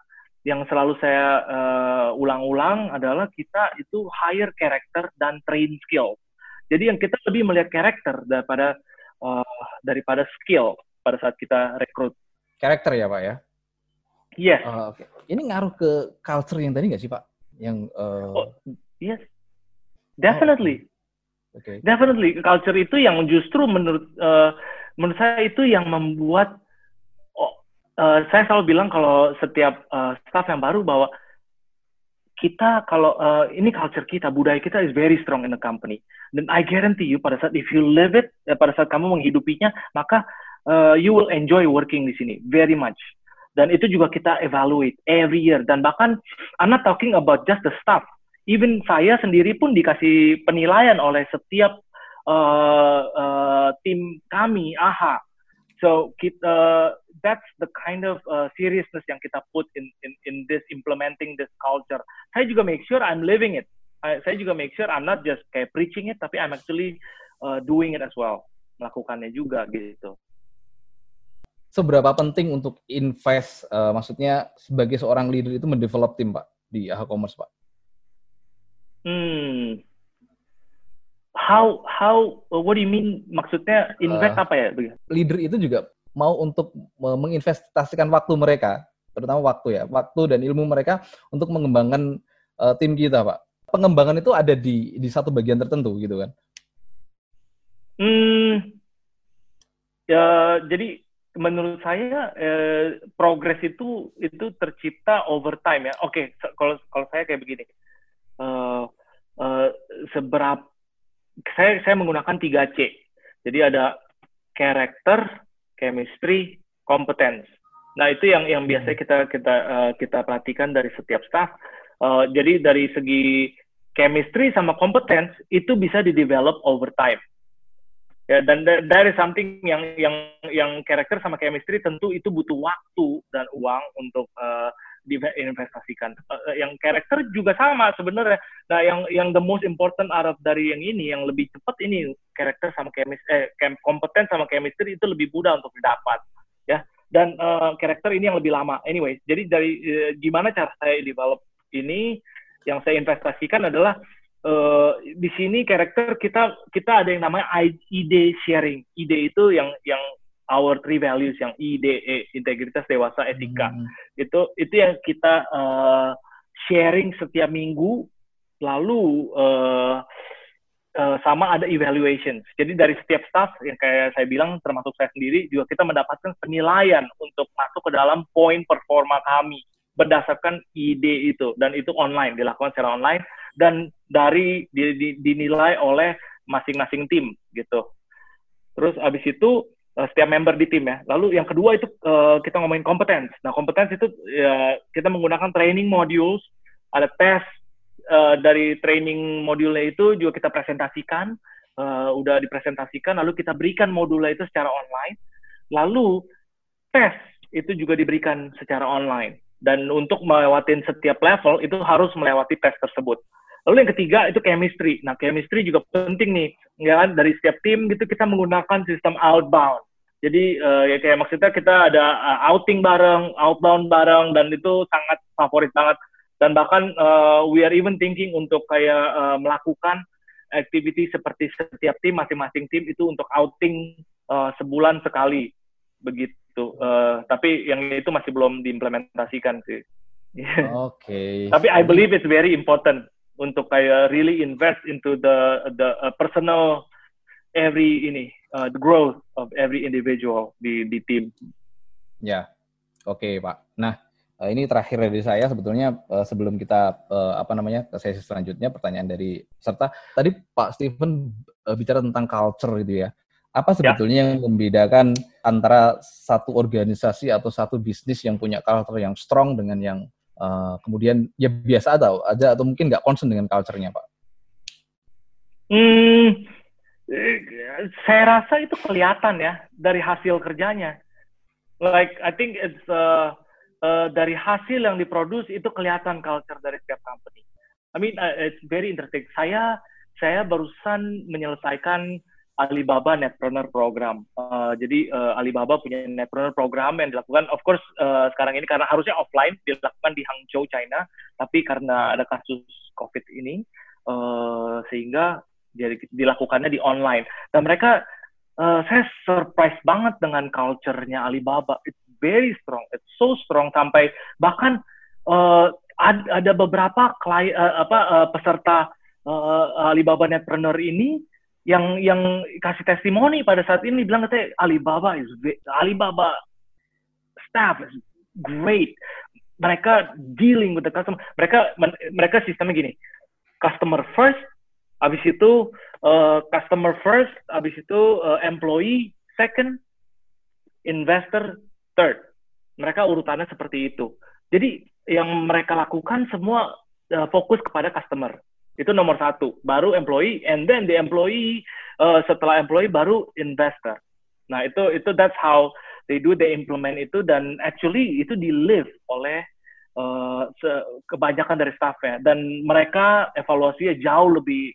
yang selalu saya uh, ulang-ulang adalah kita itu hire karakter dan train skill. Jadi yang kita lebih melihat karakter daripada uh, daripada skill pada saat kita rekrut. Karakter ya pak ya? Yes. Uh, okay. Ini ngaruh ke culture yang tadi nggak sih pak? Yang uh... oh, yes, definitely. Oh. Okay. Definitely culture itu yang justru menurut uh, menurut saya itu yang membuat uh, saya selalu bilang kalau setiap uh, staff yang baru bahwa kita kalau uh, ini culture kita, budaya kita is very strong in the company. Dan I guarantee you pada saat if you live it, eh, pada saat kamu menghidupinya, maka uh, you will enjoy working di sini very much. Dan itu juga kita evaluate every year. Dan bahkan I'm not talking about just the staff. Even saya sendiri pun dikasih penilaian oleh setiap uh, uh, tim kami, AHA. So kita that's the kind of uh, seriousness yang kita put in in in this implementing this culture. Saya juga make sure I'm living it. I, saya juga make sure I'm not just kayak preaching it, tapi I'm actually uh, doing it as well, melakukannya juga gitu seberapa penting untuk invest, uh, maksudnya sebagai seorang leader itu mendevelop tim, Pak, di AHA Commerce, Pak? Hmm. How, how, what do you mean? Maksudnya invest uh, apa ya? Leader itu juga mau untuk menginvestasikan waktu mereka, terutama waktu ya, waktu dan ilmu mereka untuk mengembangkan uh, tim kita, Pak. Pengembangan itu ada di di satu bagian tertentu, gitu kan? Hmm. Ya, jadi menurut saya eh, progres itu itu tercipta over time ya. Oke, okay, kalau kalau saya kayak begini, uh, uh, seberapa saya saya menggunakan 3 C. Jadi ada character, chemistry, competence. Nah itu yang yang biasa kita kita uh, kita perhatikan dari setiap staff. Uh, jadi dari segi chemistry sama competence itu bisa di develop over time ya dan is something yang yang yang karakter sama chemistry tentu itu butuh waktu dan uang untuk uh, diinvestasikan. Uh, yang karakter juga sama sebenarnya. Nah, yang yang the most important out dari yang ini, yang lebih cepat ini karakter sama chemistry, eh, kompeten sama chemistry itu lebih mudah untuk didapat, ya. Dan uh, karakter ini yang lebih lama. Anyway, jadi dari uh, gimana cara saya develop ini, yang saya investasikan adalah uh, di sini karakter kita kita ada yang namanya ide sharing. Ide itu yang yang our three values yang IDE, integritas, dewasa, etika. Hmm. Itu itu yang kita uh, sharing setiap minggu. Lalu uh, uh, sama ada evaluation. Jadi dari setiap staff yang kayak saya bilang termasuk saya sendiri juga kita mendapatkan penilaian untuk masuk ke dalam poin performa kami berdasarkan ide itu dan itu online dilakukan secara online dan dari di, di, dinilai oleh masing-masing tim gitu. Terus abis itu uh, setiap member di tim ya. Lalu yang kedua itu uh, kita ngomongin kompetens. Nah kompetens itu ya, kita menggunakan training modules, ada tes uh, dari training modulnya itu juga kita presentasikan, uh, udah dipresentasikan, lalu kita berikan modulnya itu secara online. Lalu tes itu juga diberikan secara online. Dan untuk melewati setiap level itu harus melewati tes tersebut. Lalu yang ketiga itu chemistry. Nah, chemistry juga penting nih, ya kan? Dari setiap tim gitu kita menggunakan sistem outbound. Jadi uh, ya kayak maksudnya kita ada uh, outing bareng, outbound bareng, dan itu sangat favorit banget. Dan bahkan uh, we are even thinking untuk kayak uh, melakukan activity seperti setiap tim, masing-masing tim itu untuk outing uh, sebulan sekali, begitu. Uh, tapi yang itu masih belum diimplementasikan sih. Oke. Okay. tapi I believe it's very important untuk kayak really invest into the the uh, personal every ini uh, the growth of every individual di di tim. Ya, oke okay, Pak. Nah uh, ini terakhir dari saya sebetulnya uh, sebelum kita uh, apa namanya ke sesi selanjutnya pertanyaan dari serta tadi Pak Steven uh, bicara tentang culture gitu ya. Apa ya. sebetulnya ya. yang membedakan antara satu organisasi atau satu bisnis yang punya culture yang strong dengan yang Uh, kemudian ya biasa atau aja atau mungkin nggak concern dengan culture-nya, Pak? Hmm, saya rasa itu kelihatan ya dari hasil kerjanya. Like I think it's uh, uh, dari hasil yang diproduksi itu kelihatan culture dari setiap company. I mean uh, it's very interesting. Saya saya barusan menyelesaikan Alibaba Netpreneur Program. Uh, jadi uh, Alibaba punya Netpreneur Program yang dilakukan, of course uh, sekarang ini karena harusnya offline dilakukan di Hangzhou, China, tapi karena ada kasus COVID ini, uh, sehingga jadi dilakukannya di online. Dan mereka, uh, saya surprise banget dengan culture-nya Alibaba. It's very strong, it's so strong sampai bahkan uh, ada beberapa klien, uh, apa uh, peserta uh, Alibaba Netpreneur ini yang yang kasih testimoni pada saat ini bilang katanya Alibaba is Alibaba staff is great. Mereka dealing with the customer. Mereka mereka sistemnya gini. Customer first, habis itu uh, customer first, habis itu uh, employee second, investor third. Mereka urutannya seperti itu. Jadi yang mereka lakukan semua uh, fokus kepada customer. Itu nomor satu. Baru employee, and then the employee uh, setelah employee baru investor. Nah itu itu that's how they do they implement itu dan actually itu di live oleh uh, kebanyakan dari staffnya dan mereka evaluasinya jauh lebih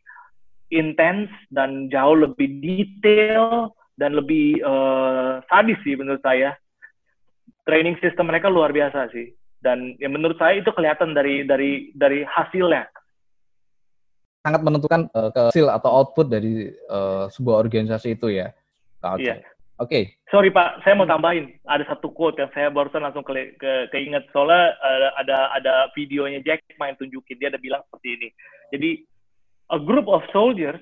intens dan jauh lebih detail dan lebih uh, sadis sih menurut saya. Training system mereka luar biasa sih. Dan ya menurut saya itu kelihatan dari dari dari hasilnya. Sangat menentukan uh, hasil atau output dari uh, sebuah organisasi itu ya. Iya. Oke. Okay. Sorry Pak, saya mau tambahin. Ada satu quote yang saya barusan langsung ke, ke keinget soalnya ada ada ada videonya Jack main tunjukin dia ada bilang seperti ini. Jadi a group of soldiers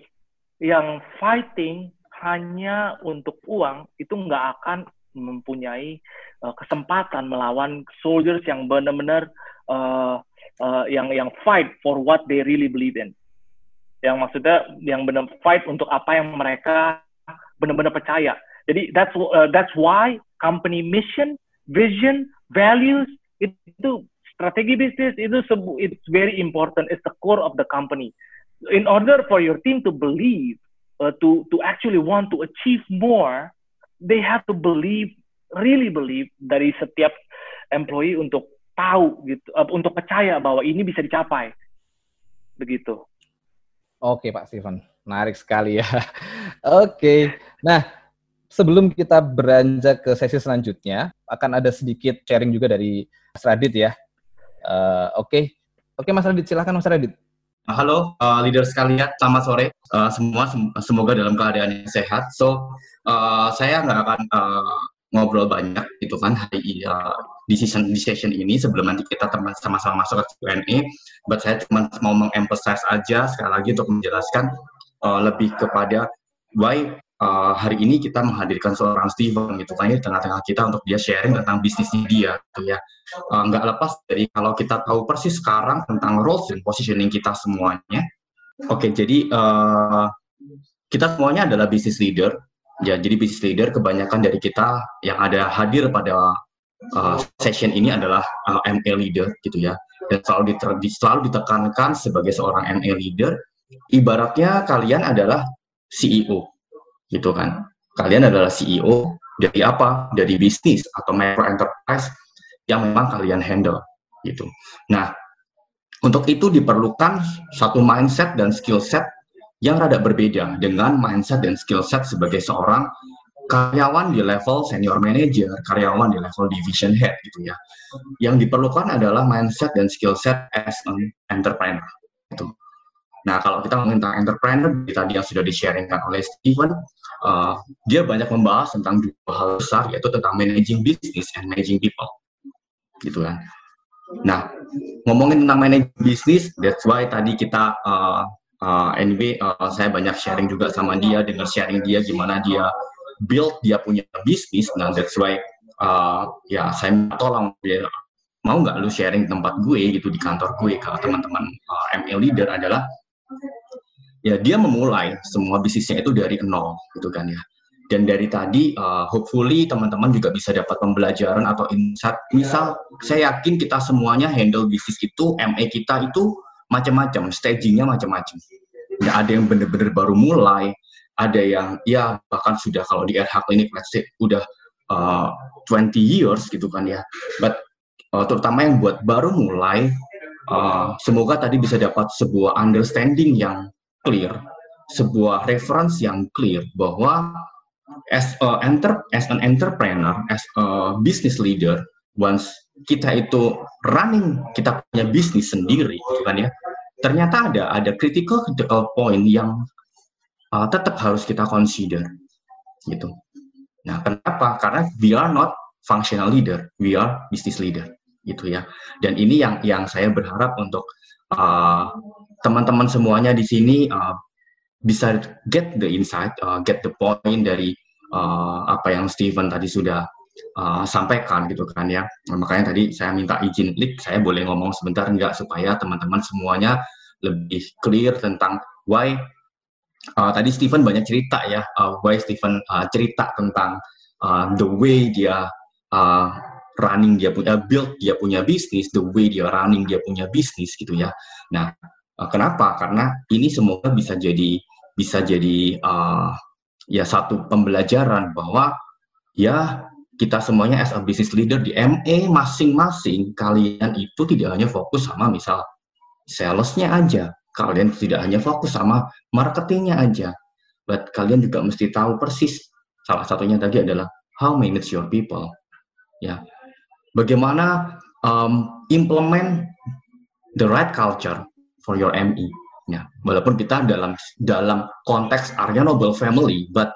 yang fighting hanya untuk uang itu nggak akan mempunyai uh, kesempatan melawan soldiers yang benar-benar uh, uh, yang yang fight for what they really believe in. Yang maksudnya yang benar fight untuk apa yang mereka benar-benar percaya. Jadi that's uh, that's why company mission, vision, values itu strategi bisnis itu it's very important. It's the core of the company in order for your team to believe, uh, to to actually want to achieve more, they have to believe, really believe dari setiap employee untuk tahu gitu, uh, untuk percaya bahwa ini bisa dicapai, begitu. Oke Pak Steven, menarik sekali ya. Oke, nah sebelum kita beranjak ke sesi selanjutnya, akan ada sedikit sharing juga dari Mas Radit ya. Uh, Oke, oke Mas Radit, silahkan Mas Radit. Halo uh, leader sekalian, selamat sore uh, semua. Sem semoga dalam keadaan sehat. So uh, saya nggak akan uh, ngobrol banyak gitu kan hari uh, di session di session ini sebelum nanti kita sama-sama masuk ke Q&A. But saya cuma mau mengemphasize aja sekali lagi untuk menjelaskan uh, lebih kepada why uh, hari ini kita menghadirkan seorang Steven gitu kan di tengah-tengah kita untuk dia sharing tentang bisnisnya dia gitu ya. Uh, nggak lepas dari kalau kita tahu persis sekarang tentang roles dan positioning kita semuanya. Oke okay, jadi uh, kita semuanya adalah business leader ya jadi business leader kebanyakan dari kita yang ada hadir pada uh, session ini adalah uh, MA leader gitu ya dan selalu diter selalu ditekankan sebagai seorang MA leader ibaratnya kalian adalah CEO gitu kan. Kalian adalah CEO dari apa? Dari bisnis atau micro enterprise yang memang kalian handle gitu. Nah, untuk itu diperlukan satu mindset dan skill set yang rada berbeda dengan mindset dan skill set sebagai seorang karyawan di level senior manager, karyawan di level division head gitu ya. Yang diperlukan adalah mindset dan skill set as an entrepreneur. Gitu. Nah, kalau kita ngomongin tentang entrepreneur, tadi yang sudah di-sharingkan oleh Steven, uh, dia banyak membahas tentang dua hal besar, yaitu tentang managing business and managing people. Gitu kan. Nah, ngomongin tentang managing business, that's why tadi kita, uh, uh, anyway, uh, saya banyak sharing juga sama dia, dengar sharing dia gimana dia build dia punya bisnis, nah that's why uh, ya saya tolong dia mau nggak lu sharing tempat gue gitu di kantor gue ke teman-teman uh, ML leader adalah ya dia memulai semua bisnisnya itu dari nol gitu kan ya. Dan dari tadi uh, hopefully teman-teman juga bisa dapat pembelajaran atau insight. Misal saya yakin kita semuanya handle bisnis itu MA kita itu macam-macam stagingnya macam-macam. Nggak ada yang benar-benar baru mulai. Ada yang ya bahkan sudah kalau di RH Clinic let's udah uh, 20 years gitu kan ya. But uh, terutama yang buat baru mulai uh, semoga tadi bisa dapat sebuah understanding yang clear, sebuah reference yang clear bahwa as a enter as an entrepreneur, as a business leader, once kita itu running kita punya bisnis sendiri, gitu kan ya, ternyata ada ada critical point yang uh, tetap harus kita consider, gitu. Nah, kenapa? Karena we are not functional leader, we are business leader, gitu ya. Dan ini yang yang saya berharap untuk uh, teman-teman semuanya di sini uh, bisa get the insight, uh, get the point dari uh, apa yang Steven tadi sudah uh, sampaikan gitu kan ya. Nah, makanya tadi saya minta izin Lik, saya boleh ngomong sebentar enggak supaya teman-teman semuanya lebih clear tentang why uh, tadi Steven banyak cerita ya, uh, why Steven uh, cerita tentang uh, the way dia uh, running dia punya build dia punya bisnis, the way dia running dia punya bisnis gitu ya. Nah, kenapa? Karena ini semoga bisa jadi bisa jadi uh, ya satu pembelajaran bahwa ya kita semuanya as a business leader di MA masing-masing kalian itu tidak hanya fokus sama misal salesnya aja, kalian tidak hanya fokus sama marketingnya aja, but kalian juga mesti tahu persis. Salah satunya tadi adalah how manage your people, ya. Bagaimana um, implement the right culture for your ME. Ya, walaupun kita dalam dalam konteks Arya Noble Family, but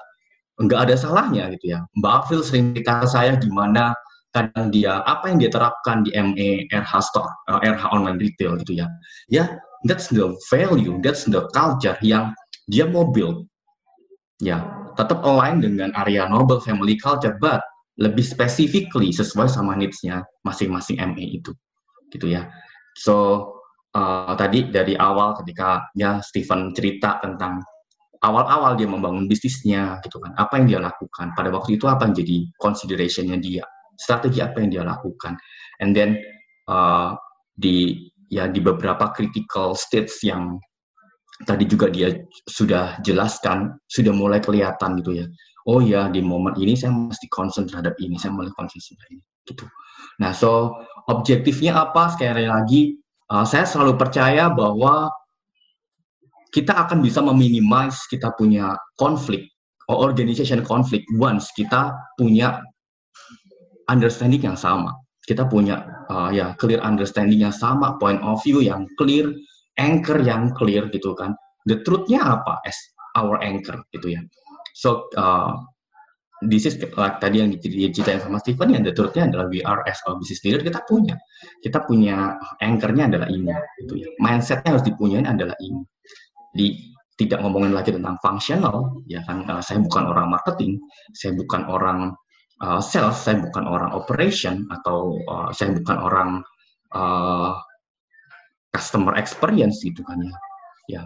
nggak ada salahnya gitu ya. Mbak Afil sering cerita saya gimana kadang dia apa yang dia terapkan di ME RH Store, uh, eh, RH Online Retail gitu ya. Ya, that's the value, that's the culture yang dia mau build. Ya, tetap align dengan area Noble Family Culture, but lebih specifically sesuai sama needs-nya masing-masing ME itu. Gitu ya. So, uh, tadi dari awal ketika ya Stephen cerita tentang awal-awal dia membangun bisnisnya gitu kan. Apa yang dia lakukan? Pada waktu itu apa yang jadi considerationnya dia? Strategi apa yang dia lakukan? And then uh, di ya di beberapa critical states yang tadi juga dia sudah jelaskan sudah mulai kelihatan gitu ya. Oh ya di momen ini saya mesti concern terhadap ini saya mulai konsisten ini gitu. Nah so objektifnya apa? Sekali lagi uh, saya selalu percaya bahwa kita akan bisa meminimize kita punya konflik organization konflik once kita punya understanding yang sama. Kita punya uh, ya clear understanding yang sama point of view yang clear anchor yang clear gitu kan. The truthnya apa? As our anchor gitu ya. So uh, this is like tadi yang diceritain sama Stephen yang the truthnya adalah we are as a business leader kita punya. Kita punya anchornya adalah ini gitu ya. Mindsetnya harus dipunyain adalah ini di tidak ngomongin lagi tentang functional, ya kan uh, saya bukan orang marketing, saya bukan orang uh, sales, saya bukan orang operation atau uh, saya bukan orang uh, customer experience gitu kan ya. Ya.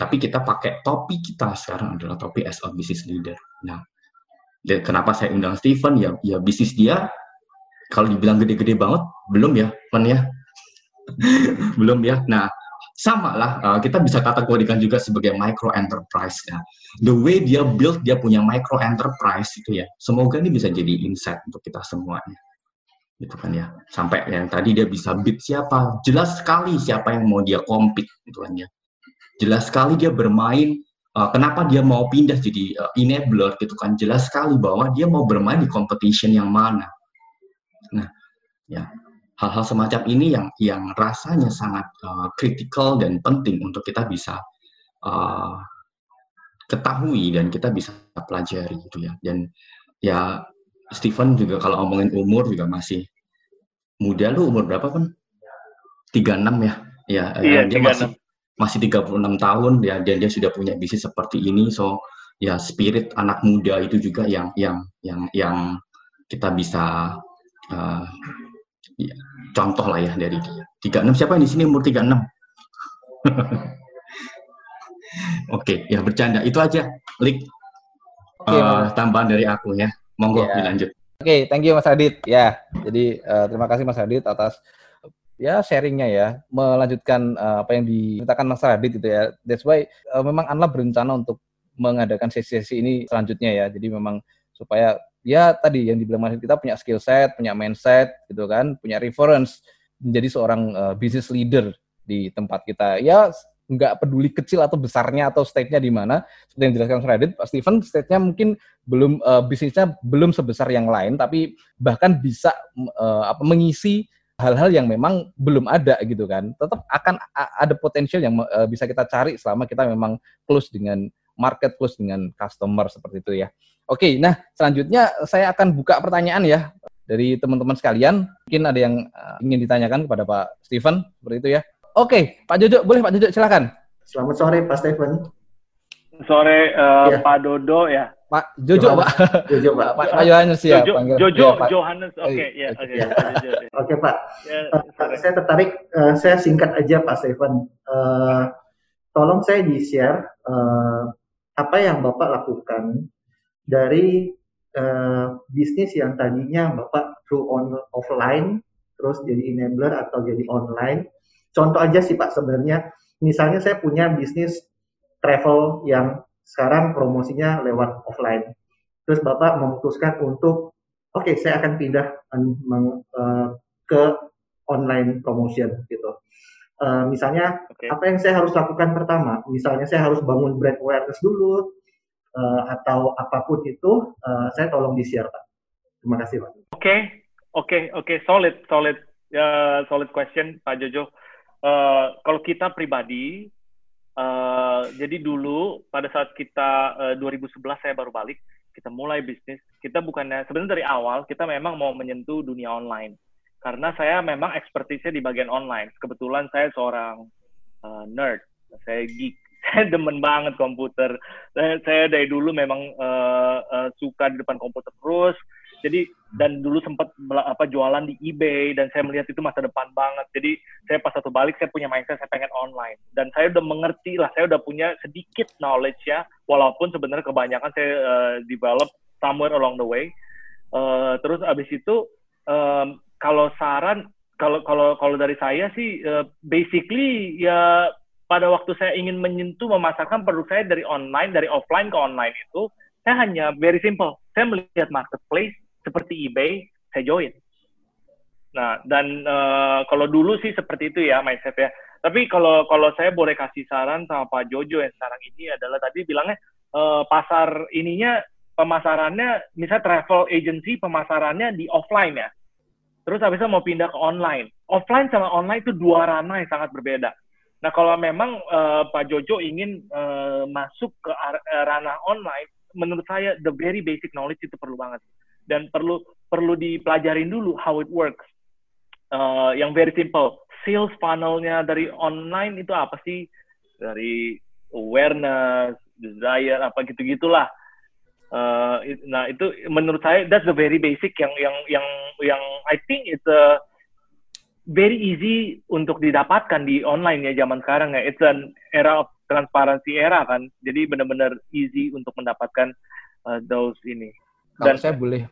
Tapi kita pakai topi kita sekarang adalah topi as a business leader. Nah, kenapa saya undang Steven ya ya bisnis dia kalau dibilang gede-gede banget belum ya, kan ya. belum ya. Nah, sama lah uh, kita bisa kategorikan juga sebagai micro enterprise ya. The way dia build dia punya micro enterprise itu ya. Semoga ini bisa jadi insight untuk kita semuanya. Gitu kan ya. Sampai yang tadi dia bisa bid siapa, jelas sekali siapa yang mau dia compete gitu kan ya. Jelas sekali dia bermain uh, kenapa dia mau pindah jadi uh, enabler gitu kan. Jelas sekali bahwa dia mau bermain di competition yang mana. Nah, ya hal-hal semacam ini yang yang rasanya sangat kritikal uh, dan penting untuk kita bisa uh, ketahui dan kita bisa pelajari gitu ya. Dan ya Stephen juga kalau ngomongin umur juga masih muda. Lu umur berapa kan 36 ya? Ya iya, dia 36. masih masih 36 tahun. Ya dan dia sudah punya bisnis seperti ini. So ya spirit anak muda itu juga yang yang yang yang kita bisa uh, ya, contoh lah ya dari dia. 36 siapa yang di sini umur 36? Oke, ya bercanda. Itu aja, Lik. Okay, uh, eh, tambahan dari aku ya. Monggo yeah. dilanjut. Oke, okay, thank you Mas Adit. Ya, jadi uh, terima kasih Mas Adit atas ya sharingnya ya, melanjutkan uh, apa yang diceritakan Mas Adit itu ya. That's why uh, memang Anla berencana untuk mengadakan sesi-sesi ini selanjutnya ya. Jadi memang supaya ya tadi yang dibilang Mas kita punya skill set, punya mindset gitu kan, punya reference menjadi seorang uh, business leader di tempat kita. Ya nggak peduli kecil atau besarnya atau state-nya di mana. Seperti yang dijelaskan Radit, Pak Steven, state-nya mungkin belum uh, bisnisnya belum sebesar yang lain, tapi bahkan bisa uh, apa mengisi hal-hal yang memang belum ada gitu kan. Tetap akan ada potensial yang uh, bisa kita cari selama kita memang close dengan market, close dengan customer seperti itu ya. Oke, nah selanjutnya saya akan buka pertanyaan ya dari teman-teman sekalian. Mungkin ada yang uh, ingin ditanyakan kepada Pak Steven seperti itu ya. Oke, Pak Jojo, boleh Pak Jojo silakan. Selamat sore Pak Steven. Sore uh, ya. Pak Dodo ya. Pak Jojo, Pak. Jojo, Pak. Pak, Pak Yohanes ya. Jojo, panggil. Jojo, ya, Pak. Johannes. Oke, okay, ya. Oke, ya. Oke, Pak. Ya, uh, saya tertarik, uh, saya singkat aja Pak Steven. Uh, tolong saya di-share uh, apa yang Bapak lakukan dari uh, bisnis yang tadinya Bapak through on offline terus jadi enabler atau jadi online. Contoh aja sih Pak sebenarnya, misalnya saya punya bisnis travel yang sekarang promosinya lewat offline. Terus Bapak memutuskan untuk, oke okay, saya akan pindah uh, ke online promotion gitu. Uh, misalnya okay. apa yang saya harus lakukan pertama? Misalnya saya harus bangun brand awareness dulu, uh, atau apa pun itu, uh, saya tolong di-share, Pak. Terima kasih, Pak. Oke, okay. oke, okay. oke, okay. solid, solid, uh, solid question, Pak Jojo. Uh, kalau kita pribadi, uh, jadi dulu pada saat kita uh, 2011 saya baru balik, kita mulai bisnis. Kita bukannya sebenarnya dari awal kita memang mau menyentuh dunia online karena saya memang ekspertisnya di bagian online. Kebetulan saya seorang uh, nerd, saya geek saya demen banget komputer. Saya, saya dari dulu memang uh, uh, suka di depan komputer terus. Jadi dan dulu sempat apa jualan di eBay dan saya melihat itu masa depan banget. Jadi saya pas satu balik saya punya mindset saya pengen online dan saya udah mengerti lah, saya udah punya sedikit knowledge ya, walaupun sebenarnya kebanyakan saya uh, develop somewhere along the way. Uh, terus abis itu um, kalau saran kalau kalau kalau dari saya sih uh, basically ya pada waktu saya ingin menyentuh memasarkan produk saya dari online, dari offline ke online itu, saya hanya very simple. Saya melihat marketplace seperti eBay, saya join. Nah, dan uh, kalau dulu sih seperti itu ya mindset ya. Tapi kalau kalau saya boleh kasih saran sama Pak Jojo yang sekarang ini adalah tadi bilangnya uh, pasar ininya pemasarannya misalnya travel agency pemasarannya di offline ya. Terus habis itu mau pindah ke online. Offline sama online itu dua ranah yang sangat berbeda. Nah, kalau memang uh, Pak Jojo ingin uh, masuk ke uh, ranah online, menurut saya the very basic knowledge itu perlu banget dan perlu perlu dipelajarin dulu how it works. Uh, yang very simple, sales funnelnya dari online itu apa sih? Dari awareness, desire, apa gitu-gitulah. Uh, nah itu menurut saya that's the very basic yang yang yang yang I think it's a very easy untuk didapatkan di online ya zaman sekarang ya. It's an era of transparency era kan. Jadi benar-benar easy untuk mendapatkan uh, those ini. Dan Kalau saya boleh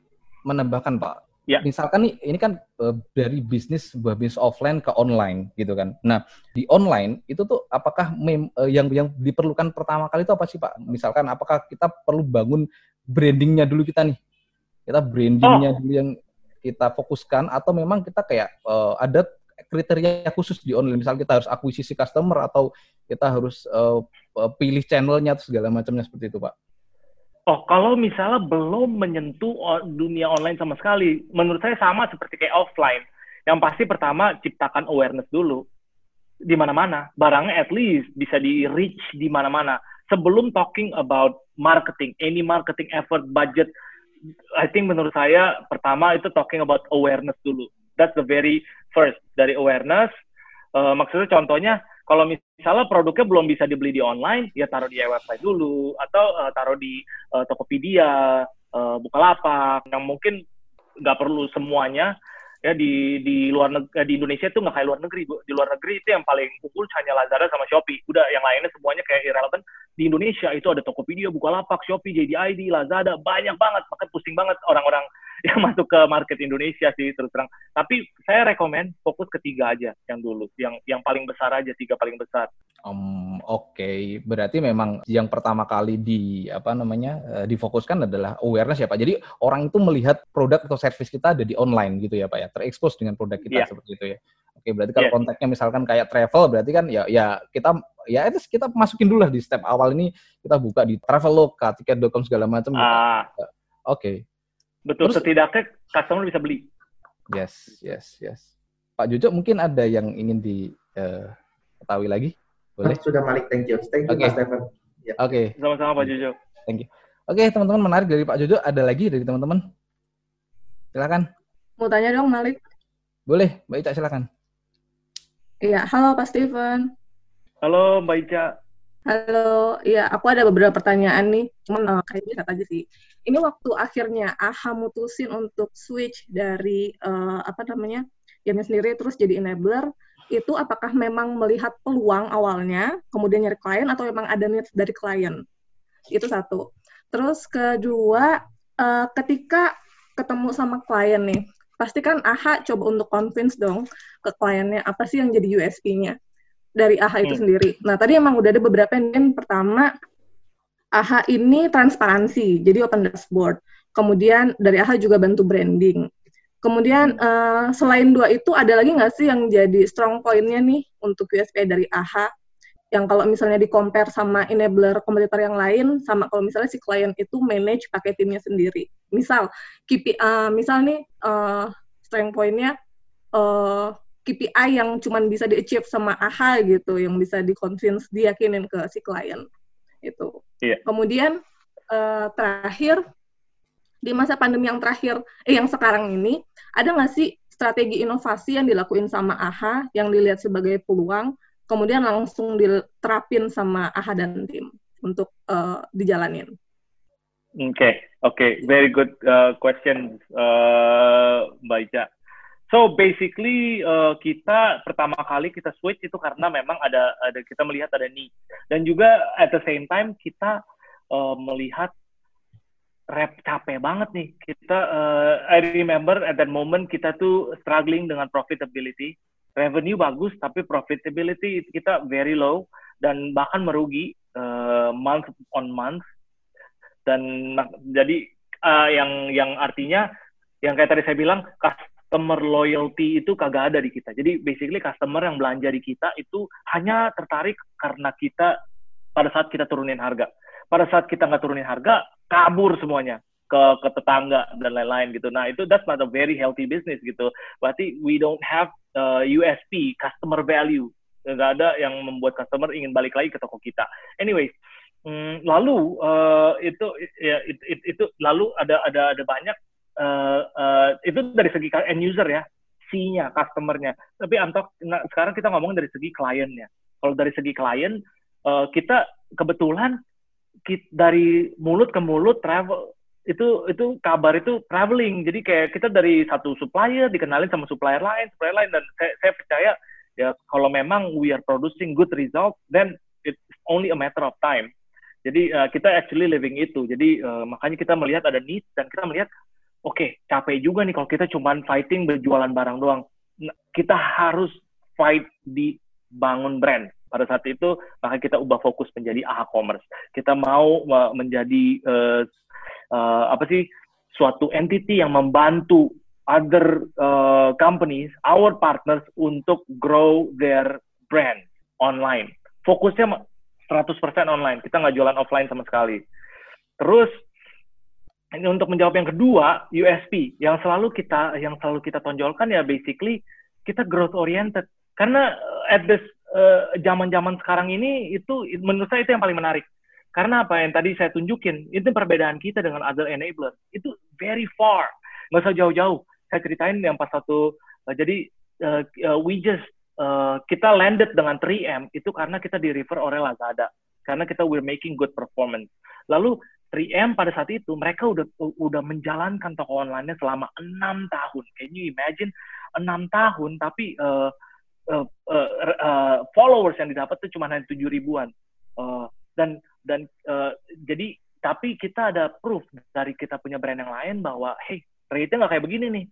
menambahkan Pak, ya. misalkan nih ini kan uh, dari bisnis sebuah bisnis offline ke online gitu kan. Nah di online itu tuh apakah mem, uh, yang yang diperlukan pertama kali itu apa sih Pak? Misalkan apakah kita perlu bangun brandingnya dulu kita nih? Kita brandingnya oh. dulu yang kita fokuskan atau memang kita kayak uh, ada kriteria khusus di online misal kita harus akuisisi customer atau kita harus uh, pilih channelnya atau segala macamnya seperti itu pak Oh, kalau misalnya belum menyentuh dunia online sama sekali, menurut saya sama seperti kayak offline. Yang pasti pertama ciptakan awareness dulu di mana-mana. Barangnya at least bisa di reach di mana-mana. Sebelum talking about marketing, any marketing effort, budget, I think menurut saya pertama itu talking about awareness dulu. That's the very first dari awareness. Uh, maksudnya contohnya kalau misalnya produknya belum bisa dibeli di online, ya taruh di website dulu atau uh, taruh di uh, Tokopedia, uh, Bukalapak yang mungkin nggak perlu semuanya ya di di luar negeri di Indonesia itu nggak kayak luar negeri di luar negeri itu yang paling unggul hanya Lazada sama Shopee. Udah yang lainnya semuanya kayak irrelevant. Di Indonesia itu ada Tokopedia Bukalapak Shopee JDID Lazada banyak banget. Makanya pusing banget orang-orang yang masuk ke market Indonesia sih terus terang. Tapi saya rekomend fokus ketiga aja yang dulu, yang yang paling besar aja tiga paling besar. Um, Oke, okay. berarti memang yang pertama kali di apa namanya uh, difokuskan adalah awareness ya Pak. Jadi orang itu melihat produk atau service kita ada di online gitu ya Pak ya, terekspos dengan produk kita yeah. seperti itu ya. Oke, berarti kalau yeah. konteksnya misalkan kayak travel, berarti kan ya ya kita ya itu kita masukin dulu lah di step awal ini kita buka di Traveloka, tiket.com segala macam. Ah. Oke. Okay. Betul, Terus, setidaknya customer bisa beli. Yes, yes, yes. Pak Jojo mungkin ada yang ingin diketahui uh, lagi? Boleh? Sudah Malik, thank you. Thank you, okay. Pak Stephen. Ya. Oke. Okay. Sama-sama Pak Jojo. Thank you. Oke, okay, teman-teman menarik dari Pak Jojo. Ada lagi dari teman-teman? Silakan. Mau tanya dong, Malik. Boleh, Mbak Ica silakan. Iya, halo Pak Steven. Halo Mbak Ica. Halo, iya aku ada beberapa pertanyaan nih, cuman uh, kayak bisa aja sih. Ini waktu akhirnya AHA mutusin untuk switch dari uh, apa namanya, gamenya sendiri terus jadi enabler, itu apakah memang melihat peluang awalnya, kemudian nyari klien, atau memang ada needs dari klien? Itu satu. Terus kedua, uh, ketika ketemu sama klien nih, pasti kan AHA coba untuk convince dong ke kliennya apa sih yang jadi USP-nya dari AHA itu hmm. sendiri. Nah, tadi emang udah ada beberapa yang pertama AHA ini transparansi, jadi open dashboard. Kemudian dari AHA juga bantu branding. Kemudian uh, selain dua itu ada lagi nggak sih yang jadi strong point-nya nih untuk USP dari AHA? Yang kalau misalnya di compare sama enabler kompetitor yang lain, sama kalau misalnya si klien itu manage pakai timnya sendiri. Misal KPI, uh, misal nih uh, strong point-nya uh, KPI yang cuma bisa di-achieve sama AHA gitu, yang bisa di-convince, diyakinin ke si klien itu. Yeah. Kemudian uh, terakhir di masa pandemi yang terakhir, eh yang sekarang ini, ada nggak sih strategi inovasi yang dilakuin sama AHA yang dilihat sebagai peluang, kemudian langsung diterapin sama AHA dan tim untuk uh, dijalanin? Oke, okay, oke, okay. very good uh, question, uh, Mbak Ica. So basically uh, kita pertama kali kita switch itu karena memang ada ada kita melihat ada need. Dan juga at the same time kita uh, melihat rep capek banget nih. Kita uh, I remember at that moment kita tuh struggling dengan profitability. Revenue bagus tapi profitability kita very low dan bahkan merugi uh, month on month. Dan jadi uh, yang yang artinya yang kayak tadi saya bilang customer loyalty itu kagak ada di kita. Jadi basically customer yang belanja di kita itu hanya tertarik karena kita pada saat kita turunin harga. Pada saat kita nggak turunin harga, kabur semuanya ke ke tetangga dan lain-lain gitu. Nah itu that's not a very healthy business gitu. Berarti we don't have uh, USP customer value. Nggak ada yang membuat customer ingin balik lagi ke toko kita. Anyways, hmm, lalu uh, itu ya itu, itu, itu lalu ada ada ada banyak uh, itu dari segi end user ya, C-nya, customer-nya. Tapi antok nah, sekarang kita ngomong dari segi kliennya. Kalau dari segi klien, uh, kita kebetulan kita, dari mulut ke mulut travel itu itu kabar itu traveling. Jadi kayak kita dari satu supplier dikenalin sama supplier lain, supplier lain dan saya, saya percaya ya kalau memang we are producing good result, then it's only a matter of time. Jadi uh, kita actually living itu. Jadi uh, makanya kita melihat ada need dan kita melihat oke okay, capek juga nih kalau kita cuma fighting berjualan barang doang. Nah, kita harus fight di bangun brand. Pada saat itu maka kita ubah fokus menjadi AHA Commerce. Kita mau menjadi uh, uh, apa sih suatu entity yang membantu other uh, companies, our partners untuk grow their brand online. Fokusnya 100% online. Kita nggak jualan offline sama sekali. Terus untuk menjawab yang kedua USP yang selalu kita yang selalu kita tonjolkan ya basically kita growth oriented. Karena uh, at this uh, zaman-zaman sekarang ini itu menurut saya itu yang paling menarik. Karena apa? Yang tadi saya tunjukin itu perbedaan kita dengan other enabler itu very far. Nggak usah jauh-jauh. Saya ceritain yang pas satu uh, jadi uh, uh, we just uh, kita landed dengan 3M itu karena kita di refer oleh Lazada karena kita we're making good performance. Lalu 3M pada saat itu mereka udah udah menjalankan toko online-nya selama enam tahun. Can you imagine enam tahun tapi uh, uh, uh, uh, followers yang didapat tuh cuma hanya tujuh ribuan. Uh, dan dan uh, jadi tapi kita ada proof dari kita punya brand yang lain bahwa hey rate-nya nggak kayak begini nih.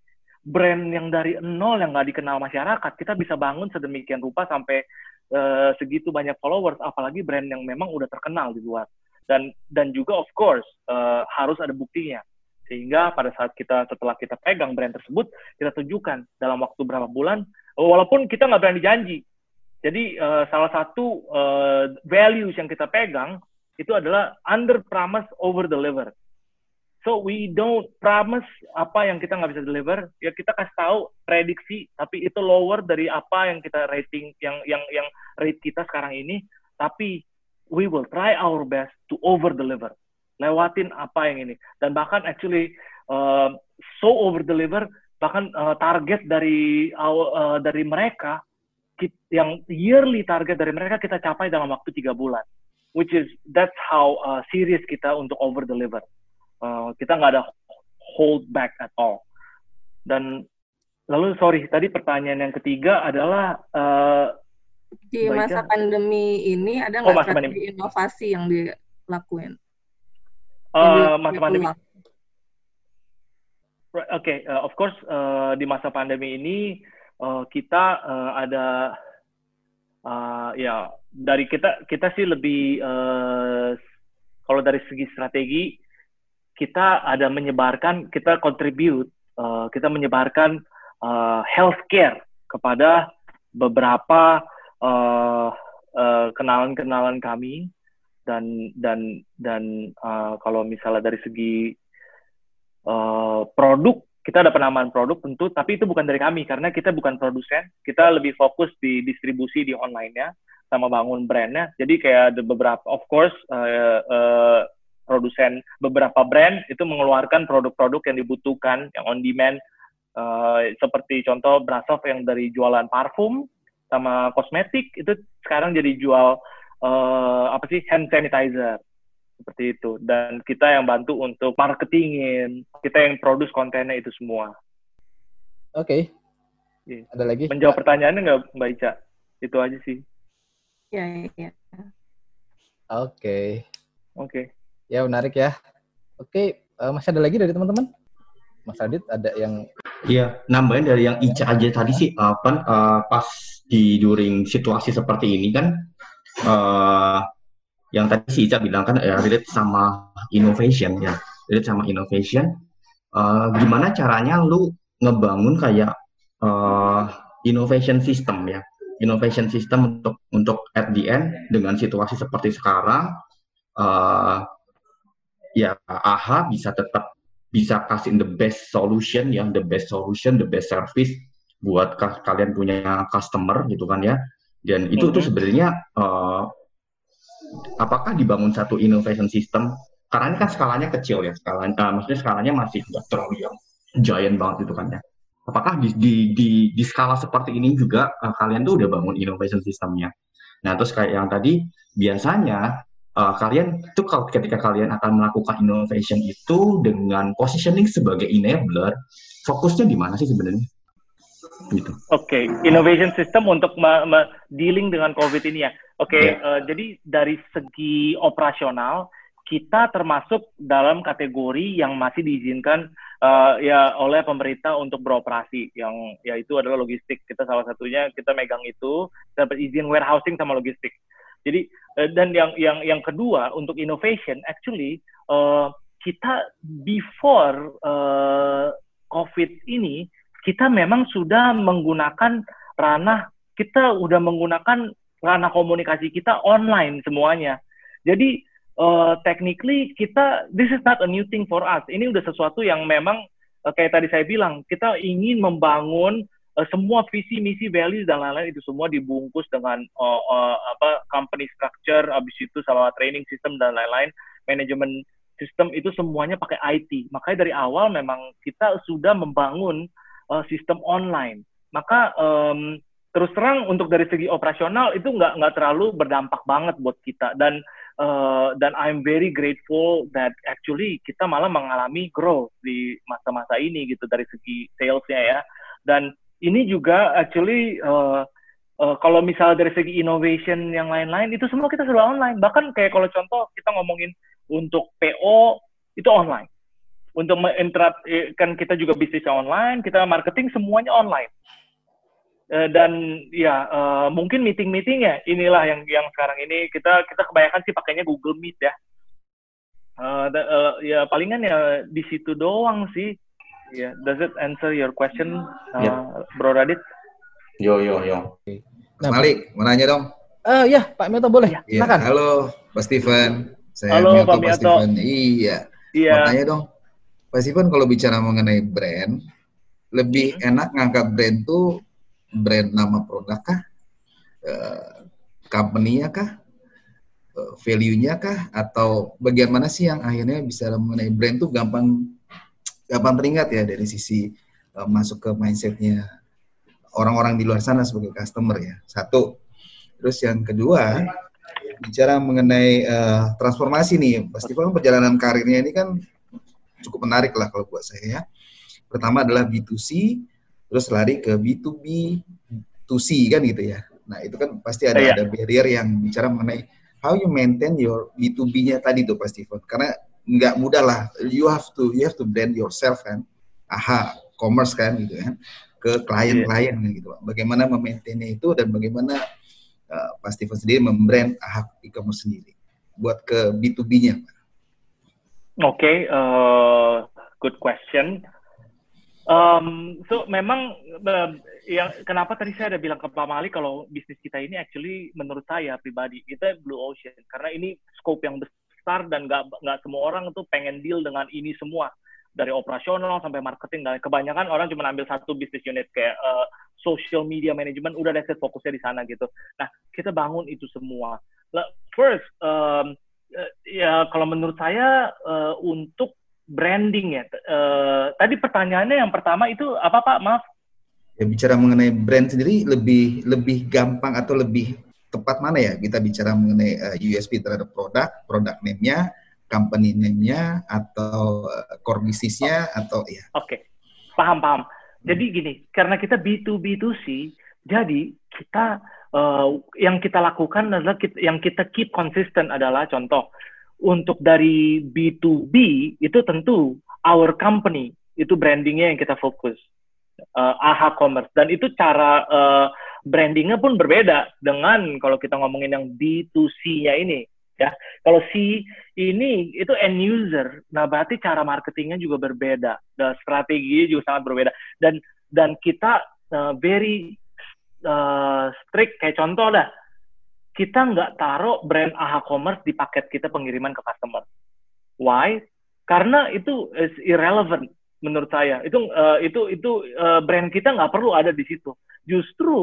Brand yang dari nol yang nggak dikenal masyarakat kita bisa bangun sedemikian rupa sampai uh, segitu banyak followers. Apalagi brand yang memang udah terkenal di luar dan dan juga of course uh, harus ada buktinya. Sehingga pada saat kita setelah kita pegang brand tersebut kita tunjukkan dalam waktu berapa bulan walaupun kita nggak berani janji. Jadi uh, salah satu uh, values yang kita pegang itu adalah under promise over deliver. So we don't promise apa yang kita nggak bisa deliver. Ya kita kasih tahu prediksi tapi itu lower dari apa yang kita rating yang yang yang rate kita sekarang ini. Tapi we will try our best to over deliver lewatin apa yang ini. Dan bahkan actually uh, so over deliver bahkan uh, target dari uh, dari mereka yang yearly target dari mereka kita capai dalam waktu tiga bulan. Which is that's how uh, serious kita untuk over deliver uh, kita nggak ada hold back at all. Dan lalu sorry tadi pertanyaan yang ketiga adalah uh, di masa pandemi ini ada oh, nggak oh, strategi inovasi yang dilakuin? Uh, masa pandemi. okay, uh, of course uh, di masa pandemi ini uh, kita uh, ada uh, ya dari kita kita sih lebih uh, kalau dari segi strategi kita ada menyebarkan kita contribute uh, kita menyebarkan uh, healthcare kepada beberapa uh, uh, kenalan-kenalan kami dan dan dan uh, kalau misalnya dari segi uh, produk kita ada penamaan produk tentu tapi itu bukan dari kami karena kita bukan produsen kita lebih fokus di distribusi di online nya sama bangun brandnya. Jadi kayak ada beberapa of course uh, uh, produsen beberapa brand itu mengeluarkan produk-produk yang dibutuhkan yang on demand. Uh, seperti contoh Brasov yang dari jualan parfum sama kosmetik itu sekarang jadi jual uh, apa sih hand sanitizer seperti itu dan kita yang bantu untuk marketingin kita yang produce kontennya itu semua oke okay. Iya. yeah. ada lagi menjawab pertanyaannya nggak mbak Ica itu aja sih ya ya, ya. oke okay. oke okay. ya menarik ya oke okay. uh, eh, masih ada lagi dari teman-teman Mas Adit ada yang Iya, nambahin dari yang Ica aja tadi sih, apa uh, pas di during situasi seperti ini kan uh, yang tadi si Ica bilang kan ya relate sama innovation ya relate sama innovation. Uh, gimana caranya lu ngebangun kayak uh, innovation system ya? Innovation system untuk untuk at the end dengan situasi seperti sekarang uh, ya AHA bisa tetap bisa kasih the best solution ya the best solution the best service buat kalian punya customer gitu kan ya. Dan itu mm -hmm. tuh sebenarnya uh, apakah dibangun satu innovation system? Karena ini kan skalanya kecil ya skalanya uh, maksudnya skalanya masih nggak terlalu yang giant banget itu kan ya. Apakah di di di, di skala seperti ini juga uh, kalian tuh udah bangun innovation systemnya? Nah terus kayak yang tadi biasanya uh, kalian tuh kalau ketika kalian akan melakukan innovation itu dengan positioning sebagai enabler fokusnya di mana sih sebenarnya gitu. Oke, okay. innovation system untuk dealing dengan COVID ini ya. Oke, okay, ya. yeah. uh, jadi dari segi operasional kita termasuk dalam kategori yang masih diizinkan uh, ya oleh pemerintah untuk beroperasi yang yaitu adalah logistik kita salah satunya kita megang itu dapat izin warehousing sama logistik jadi uh, dan yang yang yang kedua untuk innovation actually uh, kita before uh, covid ini kita memang sudah menggunakan ranah kita udah menggunakan ranah komunikasi kita online semuanya. Jadi uh, technically kita this is not a new thing for us. Ini udah sesuatu yang memang uh, kayak tadi saya bilang, kita ingin membangun uh, semua visi, misi, values dan lain-lain itu semua dibungkus dengan uh, uh, apa company structure, habis itu sama training system dan lain-lain, manajemen sistem itu semuanya pakai IT. Makanya dari awal memang kita sudah membangun uh, sistem online. Maka um, terus terang untuk dari segi operasional itu nggak nggak terlalu berdampak banget buat kita. Dan uh, dan I'm very grateful that actually kita malah mengalami growth di masa-masa ini gitu dari segi salesnya ya. Dan ini juga actually uh, uh, kalau misalnya dari segi innovation yang lain-lain itu semua kita sudah online. Bahkan kayak kalau contoh kita ngomongin untuk PO itu online untuk menginterap kan kita juga bisnis online kita marketing semuanya online Uh, dan ya uh, mungkin meeting-meeting ya inilah yang yang sekarang ini kita kita kebanyakan sih pakainya Google Meet ya. Uh, the, uh, ya palingan ya di situ doang sih. Ya, yeah. does it answer your question, uh, yeah. Bro Radit? Yo yo yo. Nah, Malik, mau nanya dong? Uh, ya, Pak Mioto boleh. Ya. Ya, halo, Pak Steven. Saya halo, Mioto, Pak, Mioto. Pak Steven. Iya. Iya. Mau nanya dong, Pak Steven kalau bicara mengenai brand, lebih hmm. enak ngangkat brand tuh brand nama produk kah? Uh, company-nya kah? Uh, value-nya kah? Atau bagian mana sih yang akhirnya bisa mengenai brand tuh gampang gampang teringat ya dari sisi uh, masuk ke mindsetnya orang-orang di luar sana sebagai customer ya. Satu. Terus yang kedua, bicara mengenai uh, transformasi nih, pasti kan perjalanan karirnya ini kan cukup menarik lah kalau buat saya ya. Pertama adalah B2C, terus lari ke B2B, 2C kan gitu ya. Nah itu kan pasti ada yeah. ada barrier yang bicara mengenai how you maintain your B2B-nya tadi tuh pasti. Karena nggak mudah lah. You have to you have to brand yourself kan. AHA commerce kan gitu kan ke klien-klien yeah. gitu Bagaimana memaintainnya itu dan bagaimana uh, Pak Steven sendiri membrand AHA e-commerce sendiri buat ke B2B-nya. Oke, okay, uh, good question. Um, so memang uh, yang kenapa tadi saya ada bilang ke Pak Mali kalau bisnis kita ini actually menurut saya pribadi kita blue ocean karena ini scope yang besar dan nggak nggak semua orang tuh pengen deal dengan ini semua dari operasional sampai marketing dan kebanyakan orang cuma ambil satu bisnis unit kayak uh, social media management udah deh fokusnya di sana gitu. Nah kita bangun itu semua. First um, ya kalau menurut saya uh, untuk branding ya. Uh, tadi pertanyaannya yang pertama itu apa Pak? Maaf. Ya bicara mengenai brand sendiri lebih lebih gampang atau lebih tepat mana ya kita bicara mengenai uh, eh, USP terhadap produk, produk name-nya, company name-nya atau uh, core bisnisnya oh. atau ya. Oke. Okay. Paham, paham. Jadi gini, karena kita B2B2C, jadi kita uh, yang kita lakukan adalah kita, yang kita keep konsisten adalah contoh untuk dari B2B itu tentu our company itu brandingnya yang kita fokus. Uh, AHA Commerce. Dan itu cara uh, brandingnya pun berbeda dengan kalau kita ngomongin yang B2C-nya ini ya. Kalau C ini itu end user. Nah berarti cara marketingnya juga berbeda. Dan strategi juga sangat berbeda. Dan dan kita uh, very uh, strict kayak contoh dah kita nggak taruh brand AHA Commerce di paket kita pengiriman ke customer. Why? Karena itu is irrelevant menurut saya. Itu uh, itu itu uh, brand kita nggak perlu ada di situ. Justru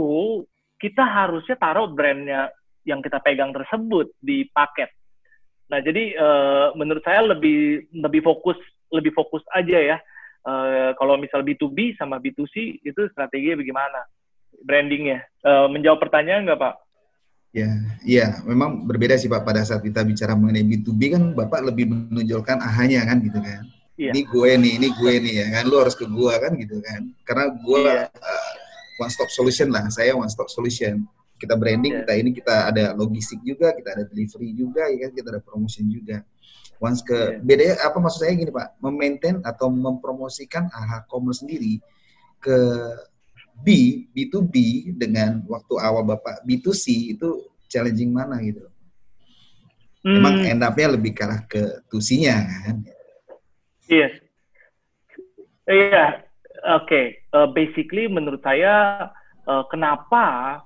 kita harusnya taruh brandnya yang kita pegang tersebut di paket. Nah, jadi uh, menurut saya lebih lebih fokus lebih fokus aja ya. Uh, kalau misal B2B sama B2C itu strateginya bagaimana? Brandingnya. Uh, menjawab pertanyaan nggak Pak? Ya, iya, memang berbeda sih Pak pada saat kita bicara mengenai B2B kan Bapak lebih menonjolkan ahanya kan gitu kan. Iya. Ini gue nih, ini gue nih ya kan, lu harus ke gue kan gitu kan. Karena gue iya. uh, one stop solution lah, saya one stop solution. Kita branding, iya. kita ini kita ada logistik juga, kita ada delivery juga, ya kan, kita ada promotion juga. Once ke iya. beda apa maksud saya gini Pak, memaintain atau mempromosikan AHA Commerce sendiri ke B, B2B dengan waktu awal Bapak B2C itu challenging mana gitu? Hmm. Emang end up-nya lebih kalah ke tusinya kan? Iya. Iya, oke. Uh, basically menurut saya uh, kenapa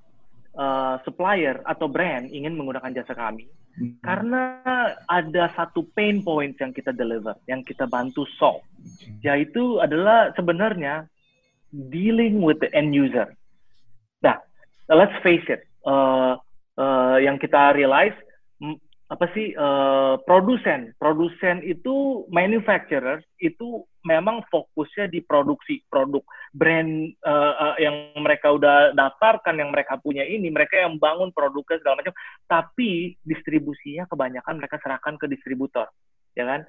uh, supplier atau brand ingin menggunakan jasa kami? Hmm. Karena ada satu pain point yang kita deliver, yang kita bantu solve. Yaitu adalah sebenarnya dealing with the end user. Nah, let's face it, uh, uh, yang kita realize apa sih uh, produsen, produsen itu manufacturer itu memang fokusnya di produksi produk brand uh, uh, yang mereka udah daftarkan, yang mereka punya ini, mereka yang bangun produknya segala macam, tapi distribusinya kebanyakan mereka serahkan ke distributor, ya kan?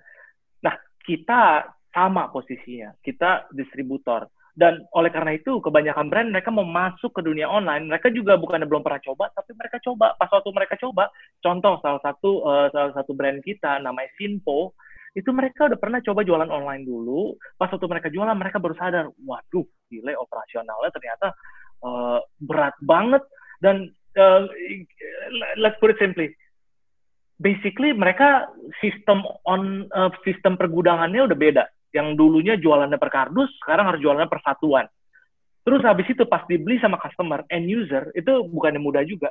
Nah, kita sama posisinya, kita distributor dan oleh karena itu kebanyakan brand mereka mau masuk ke dunia online. Mereka juga bukan belum pernah coba tapi mereka coba. Pas waktu mereka coba contoh salah satu uh, salah satu brand kita namanya Sinpo itu mereka udah pernah coba jualan online dulu. Pas waktu mereka jualan mereka baru sadar waduh gile operasionalnya ternyata uh, berat banget. Dan uh, let's put it simply basically mereka sistem on uh, sistem pergudangannya udah beda yang dulunya jualannya per kardus, sekarang harus jualannya per satuan. Terus habis itu pas dibeli sama customer, end user, itu bukannya mudah juga.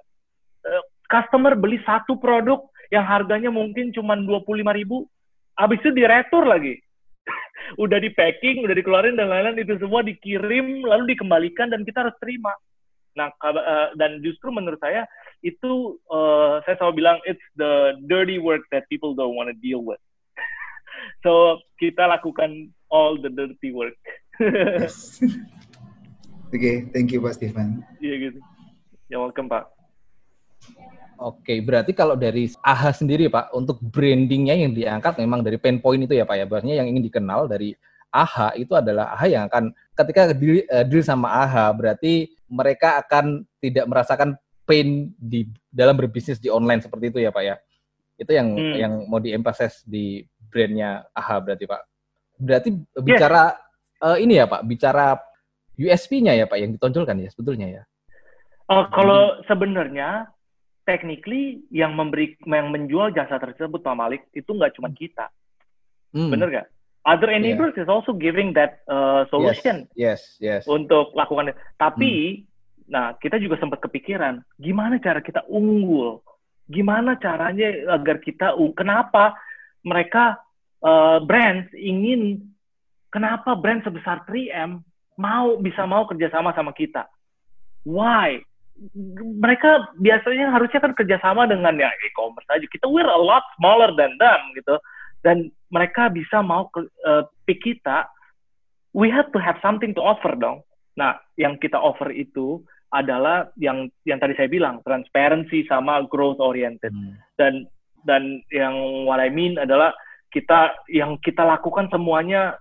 Uh, customer beli satu produk yang harganya mungkin cuma 25 ribu, habis itu diretur lagi. udah di packing, udah dikeluarin dan lain-lain, itu semua dikirim, lalu dikembalikan, dan kita harus terima. Nah, uh, dan justru menurut saya, itu uh, saya selalu bilang, it's the dirty work that people don't want to deal with so kita lakukan all the dirty work. Oke, okay, thank you Pak Stefan. Iya gitu. Ya welcome Pak. Oke, berarti kalau dari AHA sendiri Pak, untuk brandingnya yang diangkat memang dari pain point itu ya Pak ya, bahasanya yang ingin dikenal dari AHA itu adalah AHA yang akan ketika deal, uh, deal sama AHA berarti mereka akan tidak merasakan pain di dalam berbisnis di online seperti itu ya Pak ya. Itu yang hmm. yang mau diemphasize di brandnya AHA berarti Pak. Berarti bicara uh, ini ya Pak, bicara USP-nya ya Pak yang ditonjolkan ya sebetulnya ya. Uh, kalau hmm. sebenarnya technically yang memberi yang menjual jasa tersebut Pak Malik itu nggak cuma kita. Hmm. Bener nggak? Other enablers yeah. is also giving that uh, solution. Yes, yes, yes. Untuk lakukan Tapi, hmm. nah kita juga sempat kepikiran, gimana cara kita unggul? Gimana caranya agar kita, kenapa mereka uh, brands ingin, kenapa brand sebesar 3M mau bisa mau kerjasama sama kita? Why? mereka biasanya harusnya kan kerjasama dengan ya e-commerce aja. Kita we're a lot smaller than them gitu. Dan mereka bisa mau ke, uh, pick kita. We have to have something to offer dong. Nah, yang kita offer itu adalah yang yang tadi saya bilang transparency sama growth oriented. Hmm. Dan dan yang what I mean adalah kita yang kita lakukan semuanya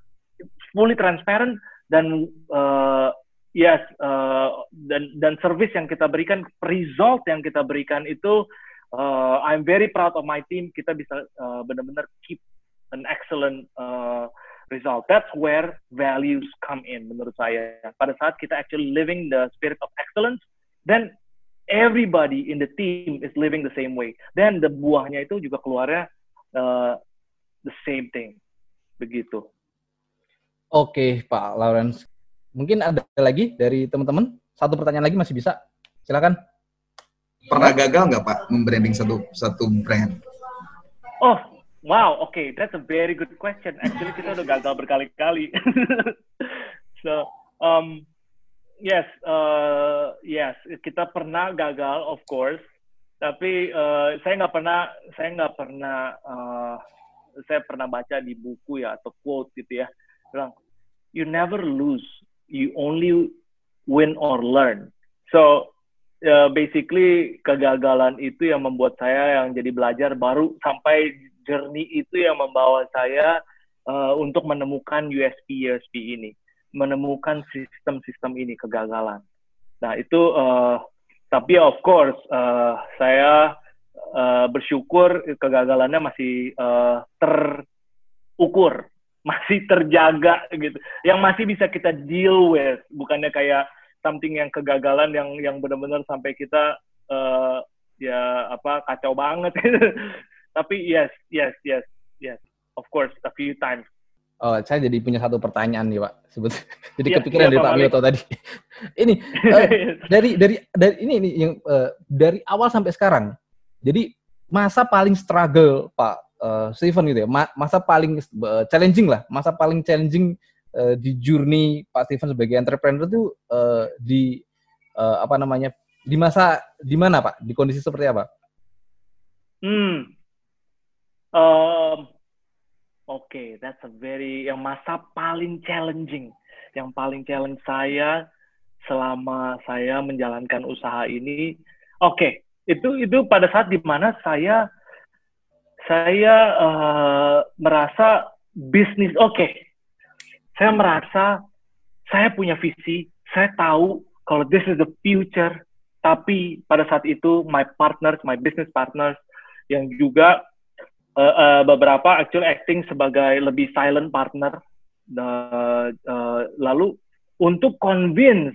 fully transparent dan uh, yes uh, dan dan service yang kita berikan result yang kita berikan itu uh, I'm very proud of my team. Kita bisa uh, benar-benar keep an excellent uh, result. That's where values come in menurut saya. Pada saat kita actually living the spirit of excellence then everybody in the team is living the same way then the buahnya itu juga keluarnya uh, the same thing begitu oke okay, Pak Lawrence Mungkin ada lagi dari teman-teman? Satu pertanyaan lagi masih bisa. Silakan. Pernah gagal nggak Pak membranding satu satu brand? Oh, wow, oke, okay. that's a very good question. Actually kita udah gagal berkali-kali. so, um, yes, uh, yes, kita pernah gagal, of course. Tapi uh, saya nggak pernah, saya nggak pernah, uh, saya pernah baca di buku ya atau quote gitu ya, bilang you never lose you only win or learn. So uh, basically kegagalan itu yang membuat saya yang jadi belajar baru sampai journey itu yang membawa saya uh, untuk menemukan USP USP ini, menemukan sistem-sistem ini kegagalan. Nah itu uh, tapi of course uh, saya uh, bersyukur kegagalannya masih uh, terukur masih terjaga gitu. Yang masih bisa kita deal with bukannya kayak something yang kegagalan yang yang benar-benar sampai kita uh, ya apa kacau banget tapi yes yes yes yes. Of course a few times Oh, saya jadi punya satu pertanyaan nih, Pak. Sebut. Jadi ya, kepikiran ya, dari Pak Mioto tadi. ini uh, dari dari dari ini ini yang uh, dari awal sampai sekarang. Jadi masa paling struggle, Pak uh, Steven gitu ya, masa paling uh, challenging lah, masa paling challenging uh, di journey Pak Steven sebagai entrepreneur itu uh, di uh, apa namanya di masa di mana Pak, di kondisi seperti apa? Hmm, um, okay, that's a very yang masa paling challenging, yang paling challenge saya selama saya menjalankan usaha ini, oke, okay, itu itu pada saat di mana saya saya uh, merasa bisnis oke. Okay. Saya merasa saya punya visi, saya tahu kalau this is the future, tapi pada saat itu my partners, my business partners yang juga uh, uh, beberapa actually acting sebagai lebih silent partner, uh, uh, lalu untuk convince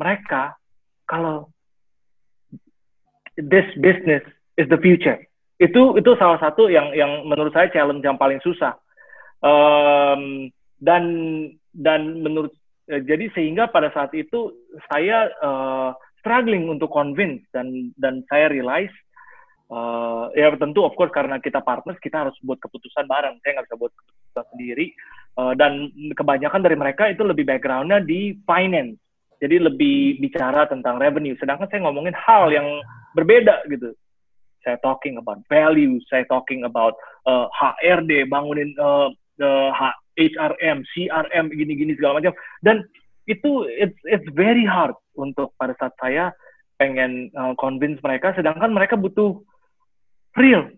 mereka kalau this business is the future. Itu itu salah satu yang yang menurut saya challenge yang paling susah. Um, dan dan menurut jadi sehingga pada saat itu saya uh, struggling untuk convince dan dan saya realize uh, ya tentu of course karena kita partners kita harus buat keputusan bareng. Saya nggak bisa buat keputusan sendiri. Uh, dan kebanyakan dari mereka itu lebih backgroundnya di finance. Jadi lebih bicara tentang revenue. Sedangkan saya ngomongin hal yang berbeda gitu. Saya talking about values, saya talking about uh, HRD, bangunin uh, uh, HRM, CRM, gini-gini segala macam. Dan itu it's it's very hard untuk pada saat saya pengen uh, convince mereka, sedangkan mereka butuh real.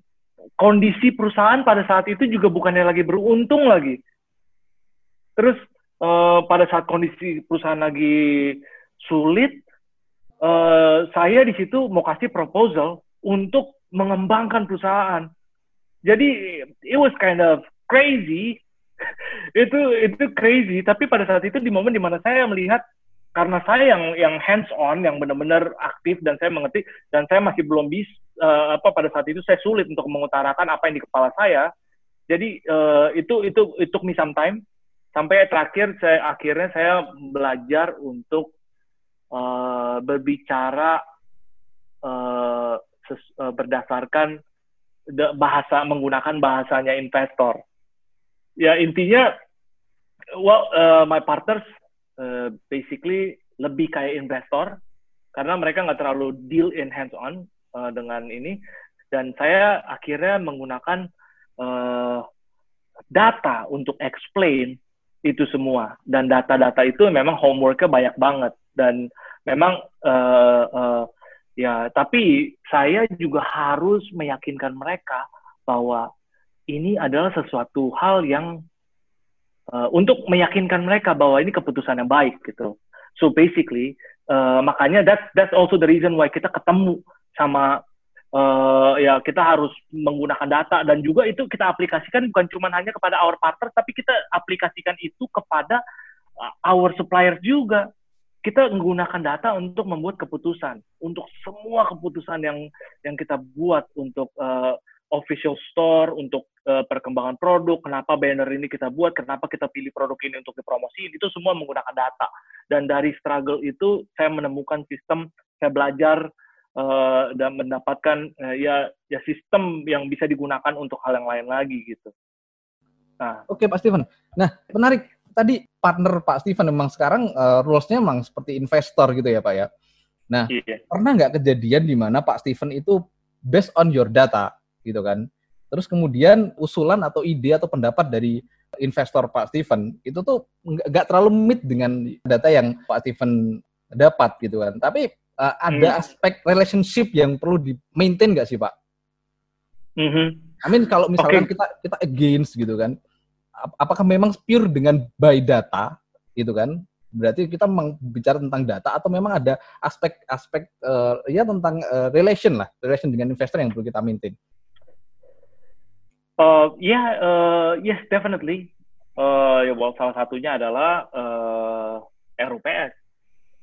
Kondisi perusahaan pada saat itu juga bukannya lagi beruntung lagi. Terus uh, pada saat kondisi perusahaan lagi sulit, uh, saya di situ mau kasih proposal untuk mengembangkan perusahaan. Jadi it was kind of crazy itu itu crazy. Tapi pada saat itu di momen di mana saya melihat karena saya yang yang hands on, yang benar-benar aktif dan saya mengerti dan saya masih belum bisa uh, apa pada saat itu saya sulit untuk mengutarakan apa yang di kepala saya. Jadi uh, itu itu itu me some time sampai terakhir saya akhirnya saya belajar untuk uh, berbicara uh, ses, uh, berdasarkan bahasa menggunakan bahasanya investor. Ya intinya, well uh, my partners uh, basically lebih kayak investor karena mereka nggak terlalu deal in hands on uh, dengan ini. Dan saya akhirnya menggunakan uh, data untuk explain itu semua. Dan data-data itu memang homeworknya banyak banget. Dan memang uh, uh, Ya, tapi saya juga harus meyakinkan mereka bahwa ini adalah sesuatu hal yang uh, untuk meyakinkan mereka bahwa ini keputusan yang baik gitu. So basically, uh, makanya that's that's also the reason why kita ketemu sama uh, ya kita harus menggunakan data. Dan juga itu kita aplikasikan bukan cuma hanya kepada our partner tapi kita aplikasikan itu kepada our suppliers juga. Kita menggunakan data untuk membuat keputusan. Untuk semua keputusan yang yang kita buat untuk uh, official store untuk uh, perkembangan produk kenapa banner ini kita buat kenapa kita pilih produk ini untuk dipromosiin itu semua menggunakan data dan dari struggle itu saya menemukan sistem saya belajar uh, dan mendapatkan uh, ya ya sistem yang bisa digunakan untuk hal yang lain lagi gitu nah oke Pak Steven nah menarik tadi partner Pak Steven memang sekarang uh, rules-nya memang seperti investor gitu ya Pak ya. Nah, iya. pernah nggak kejadian di mana Pak Steven itu based on your data gitu kan? Terus kemudian usulan atau ide atau pendapat dari investor Pak Steven itu tuh nggak terlalu meet dengan data yang Pak Steven dapat gitu kan. Tapi uh, ada hmm. aspek relationship yang perlu di maintain nggak sih Pak? Mm -hmm. I mean kalau misalkan okay. kita kita against gitu kan, apakah memang pure dengan by data gitu kan berarti kita memang bicara tentang data atau memang ada aspek-aspek uh, ya tentang uh, relation lah relation dengan investor yang perlu kita maintain uh, ya yeah, uh, yes definitely. Uh, ya well, salah satunya adalah uh, RUPS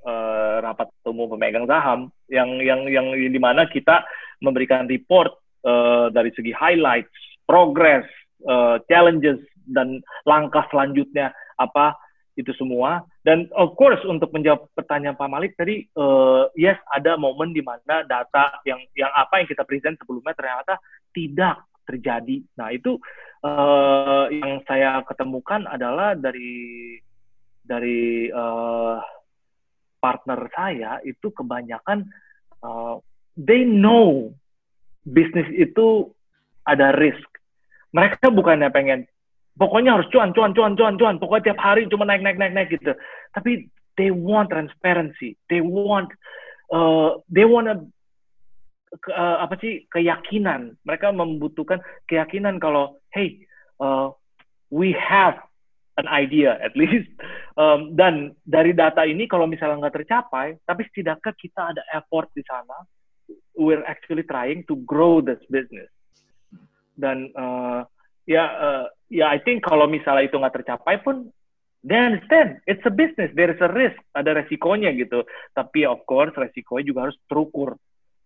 uh, rapat umum pemegang saham. Yang yang yang di mana kita memberikan report uh, dari segi highlights progress uh, challenges dan langkah selanjutnya apa itu semua. Dan of course untuk menjawab pertanyaan Pak Malik tadi, uh, yes ada momen di mana data yang yang apa yang kita present sebelumnya ternyata tidak terjadi. Nah itu uh, yang saya ketemukan adalah dari dari uh, partner saya itu kebanyakan uh, they know bisnis itu ada risk. Mereka bukannya pengen pokoknya harus cuan, cuan, cuan, cuan, cuan. Pokoknya tiap hari cuma naik, naik, naik, naik gitu. Tapi they want transparency. They want, uh, they want a, ke, uh, apa sih keyakinan. Mereka membutuhkan keyakinan kalau, hey, uh, we have an idea at least. Um, dan dari data ini kalau misalnya nggak tercapai, tapi setidaknya kita ada effort di sana. We're actually trying to grow this business. Dan uh, ya uh, ya I think kalau misalnya itu nggak tercapai pun they understand it's a business there is a risk ada resikonya gitu tapi of course resikonya juga harus terukur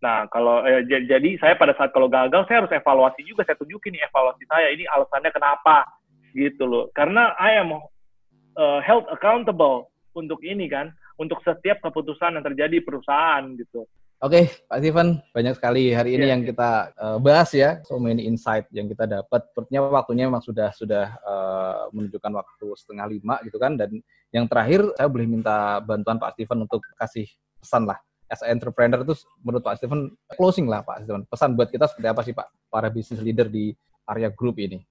nah kalau eh, jadi saya pada saat kalau gagal saya harus evaluasi juga saya tunjukin nih evaluasi saya ini alasannya kenapa gitu loh karena I am uh, held accountable untuk ini kan untuk setiap keputusan yang terjadi perusahaan gitu Oke, okay, Pak Steven, banyak sekali hari ini yeah. yang kita uh, bahas ya, so many insight yang kita dapat. Sepertinya waktunya memang sudah sudah uh, menunjukkan waktu setengah lima gitu kan. Dan yang terakhir, saya boleh minta bantuan Pak Steven untuk kasih pesan lah. As an entrepreneur itu menurut Pak Steven, closing lah Pak Steven. Pesan buat kita seperti apa sih Pak, para business leader di area group ini?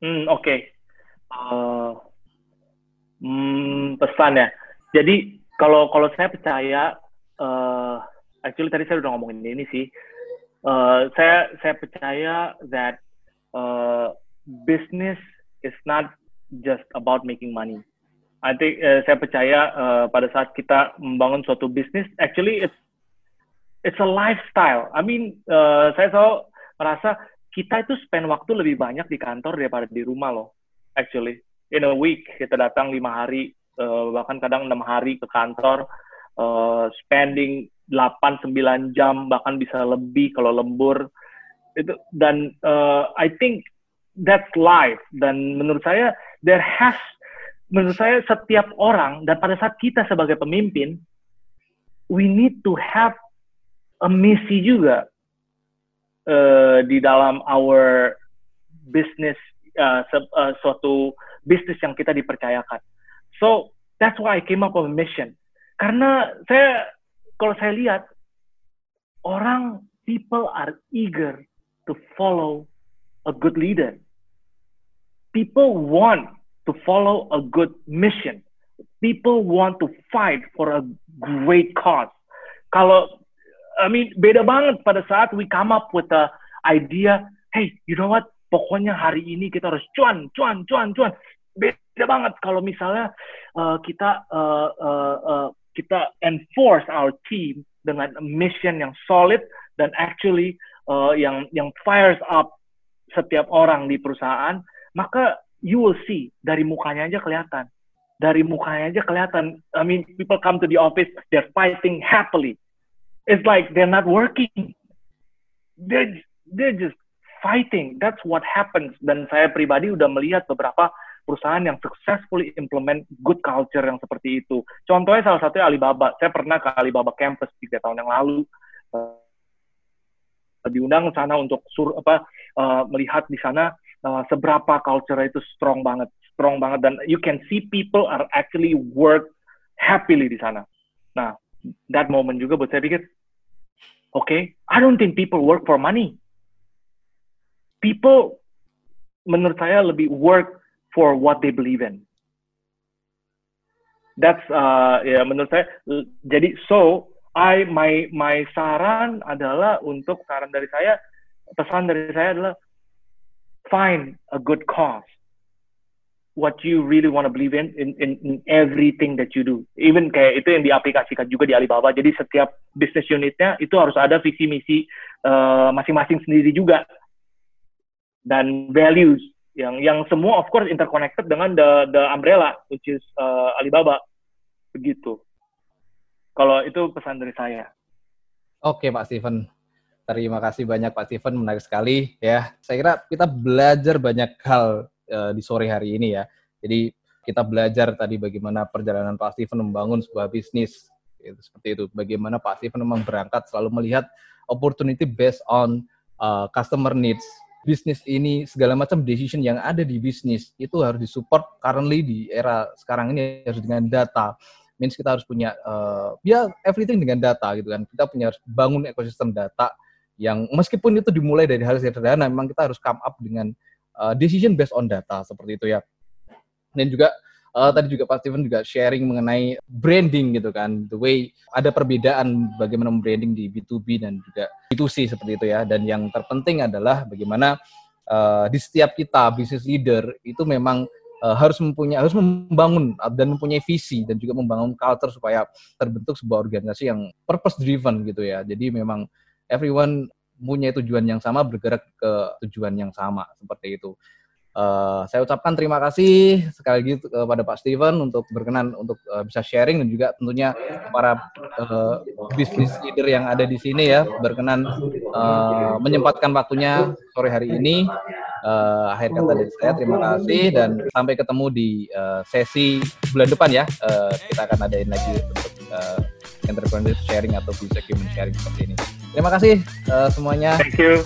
Hmm, Oke. Okay. Uh, hmm, pesan ya. Jadi kalau kalau saya percaya uh, actually tadi saya udah ngomongin ini sih. Uh, saya saya percaya that uh, business is not just about making money. I think uh, saya percaya uh, pada saat kita membangun suatu bisnis, actually it's it's a lifestyle. I mean, uh, saya selalu merasa kita itu spend waktu lebih banyak di kantor daripada di rumah loh. Actually, in a week kita datang lima hari, uh, bahkan kadang enam hari ke kantor, uh, spending 8-9 jam bahkan bisa lebih kalau lembur itu dan uh, I think that's life dan menurut saya there has menurut saya setiap orang dan pada saat kita sebagai pemimpin we need to have a misi juga uh, di dalam our business uh, uh, suatu bisnis yang kita dipercayakan. So that's why I came up with a mission. Karena saya kalau saya lihat orang people are eager to follow a good leader. People want to follow a good mission. People want to fight for a great cause. Kalau I mean beda banget pada saat we come up with the idea, hey, you know what? Pokoknya hari ini kita harus cuan, cuan, cuan, cuan. Beda banget kalau misalnya uh, kita uh, uh, uh, kita enforce our team dengan mission yang solid dan actually uh, yang yang fires up setiap orang di perusahaan, maka you will see dari mukanya aja kelihatan. Dari mukanya aja kelihatan. I mean, people come to the office, they're fighting happily it's like they're not working. They're they're just fighting. That's what happens. Dan saya pribadi udah melihat beberapa perusahaan yang successfully implement good culture yang seperti itu. Contohnya salah satunya Alibaba. Saya pernah ke Alibaba campus tiga tahun yang lalu. Uh, diundang sana untuk sur apa uh, melihat di sana uh, seberapa culture itu strong banget, strong banget dan you can see people are actually work happily di sana. Nah, that moment juga buat saya pikir Okay, I don't think people work for money. People, menurut saya lebih work for what they believe in. That's uh, ya menurut saya. Jadi so I my my saran adalah untuk saran dari saya pesan dari saya adalah find a good cause what you really want to believe in, in in in everything that you do. Even kayak itu yang diaplikasikan juga di Alibaba. Jadi setiap business unitnya itu harus ada visi misi uh, masing-masing sendiri juga dan values yang yang semua of course interconnected dengan the the umbrella which is uh, Alibaba begitu. Kalau itu pesan dari saya. Oke Pak Steven, terima kasih banyak Pak Steven, menarik sekali ya. Saya kira kita belajar banyak hal uh, di sore hari ini ya. Jadi kita belajar tadi bagaimana perjalanan Pak Steven membangun sebuah bisnis itu seperti itu. Bagaimana Pak Steven memang berangkat selalu melihat opportunity based on uh, customer needs. Bisnis ini segala macam decision yang ada di bisnis itu harus disupport currently di era sekarang ini harus dengan data. Means kita harus punya uh, ya everything dengan data gitu kan. Kita punya harus bangun ekosistem data yang meskipun itu dimulai dari hal sederhana memang kita harus come up dengan uh, decision based on data seperti itu ya. Dan juga uh, tadi juga Pak Steven juga sharing mengenai branding gitu kan, the way ada perbedaan bagaimana branding di B2B dan juga B2C seperti itu ya. Dan yang terpenting adalah bagaimana uh, di setiap kita business leader itu memang uh, harus mempunyai harus membangun dan mempunyai visi dan juga membangun culture supaya terbentuk sebuah organisasi yang purpose driven gitu ya. Jadi memang everyone punya tujuan yang sama bergerak ke tujuan yang sama seperti itu. Uh, saya ucapkan terima kasih sekali lagi kepada Pak Steven untuk berkenan untuk uh, bisa sharing dan juga tentunya para uh, bisnis leader yang ada di sini ya berkenan uh, menyempatkan waktunya sore hari ini. Uh, akhir kata dari saya terima kasih dan sampai ketemu di uh, sesi bulan depan ya. Uh, kita akan adain lagi untuk uh, entrepreneurship sharing atau bisa human sharing seperti ini. Terima kasih uh, semuanya. Thank you.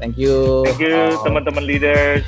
Thank you. Thank you teman-teman leaders.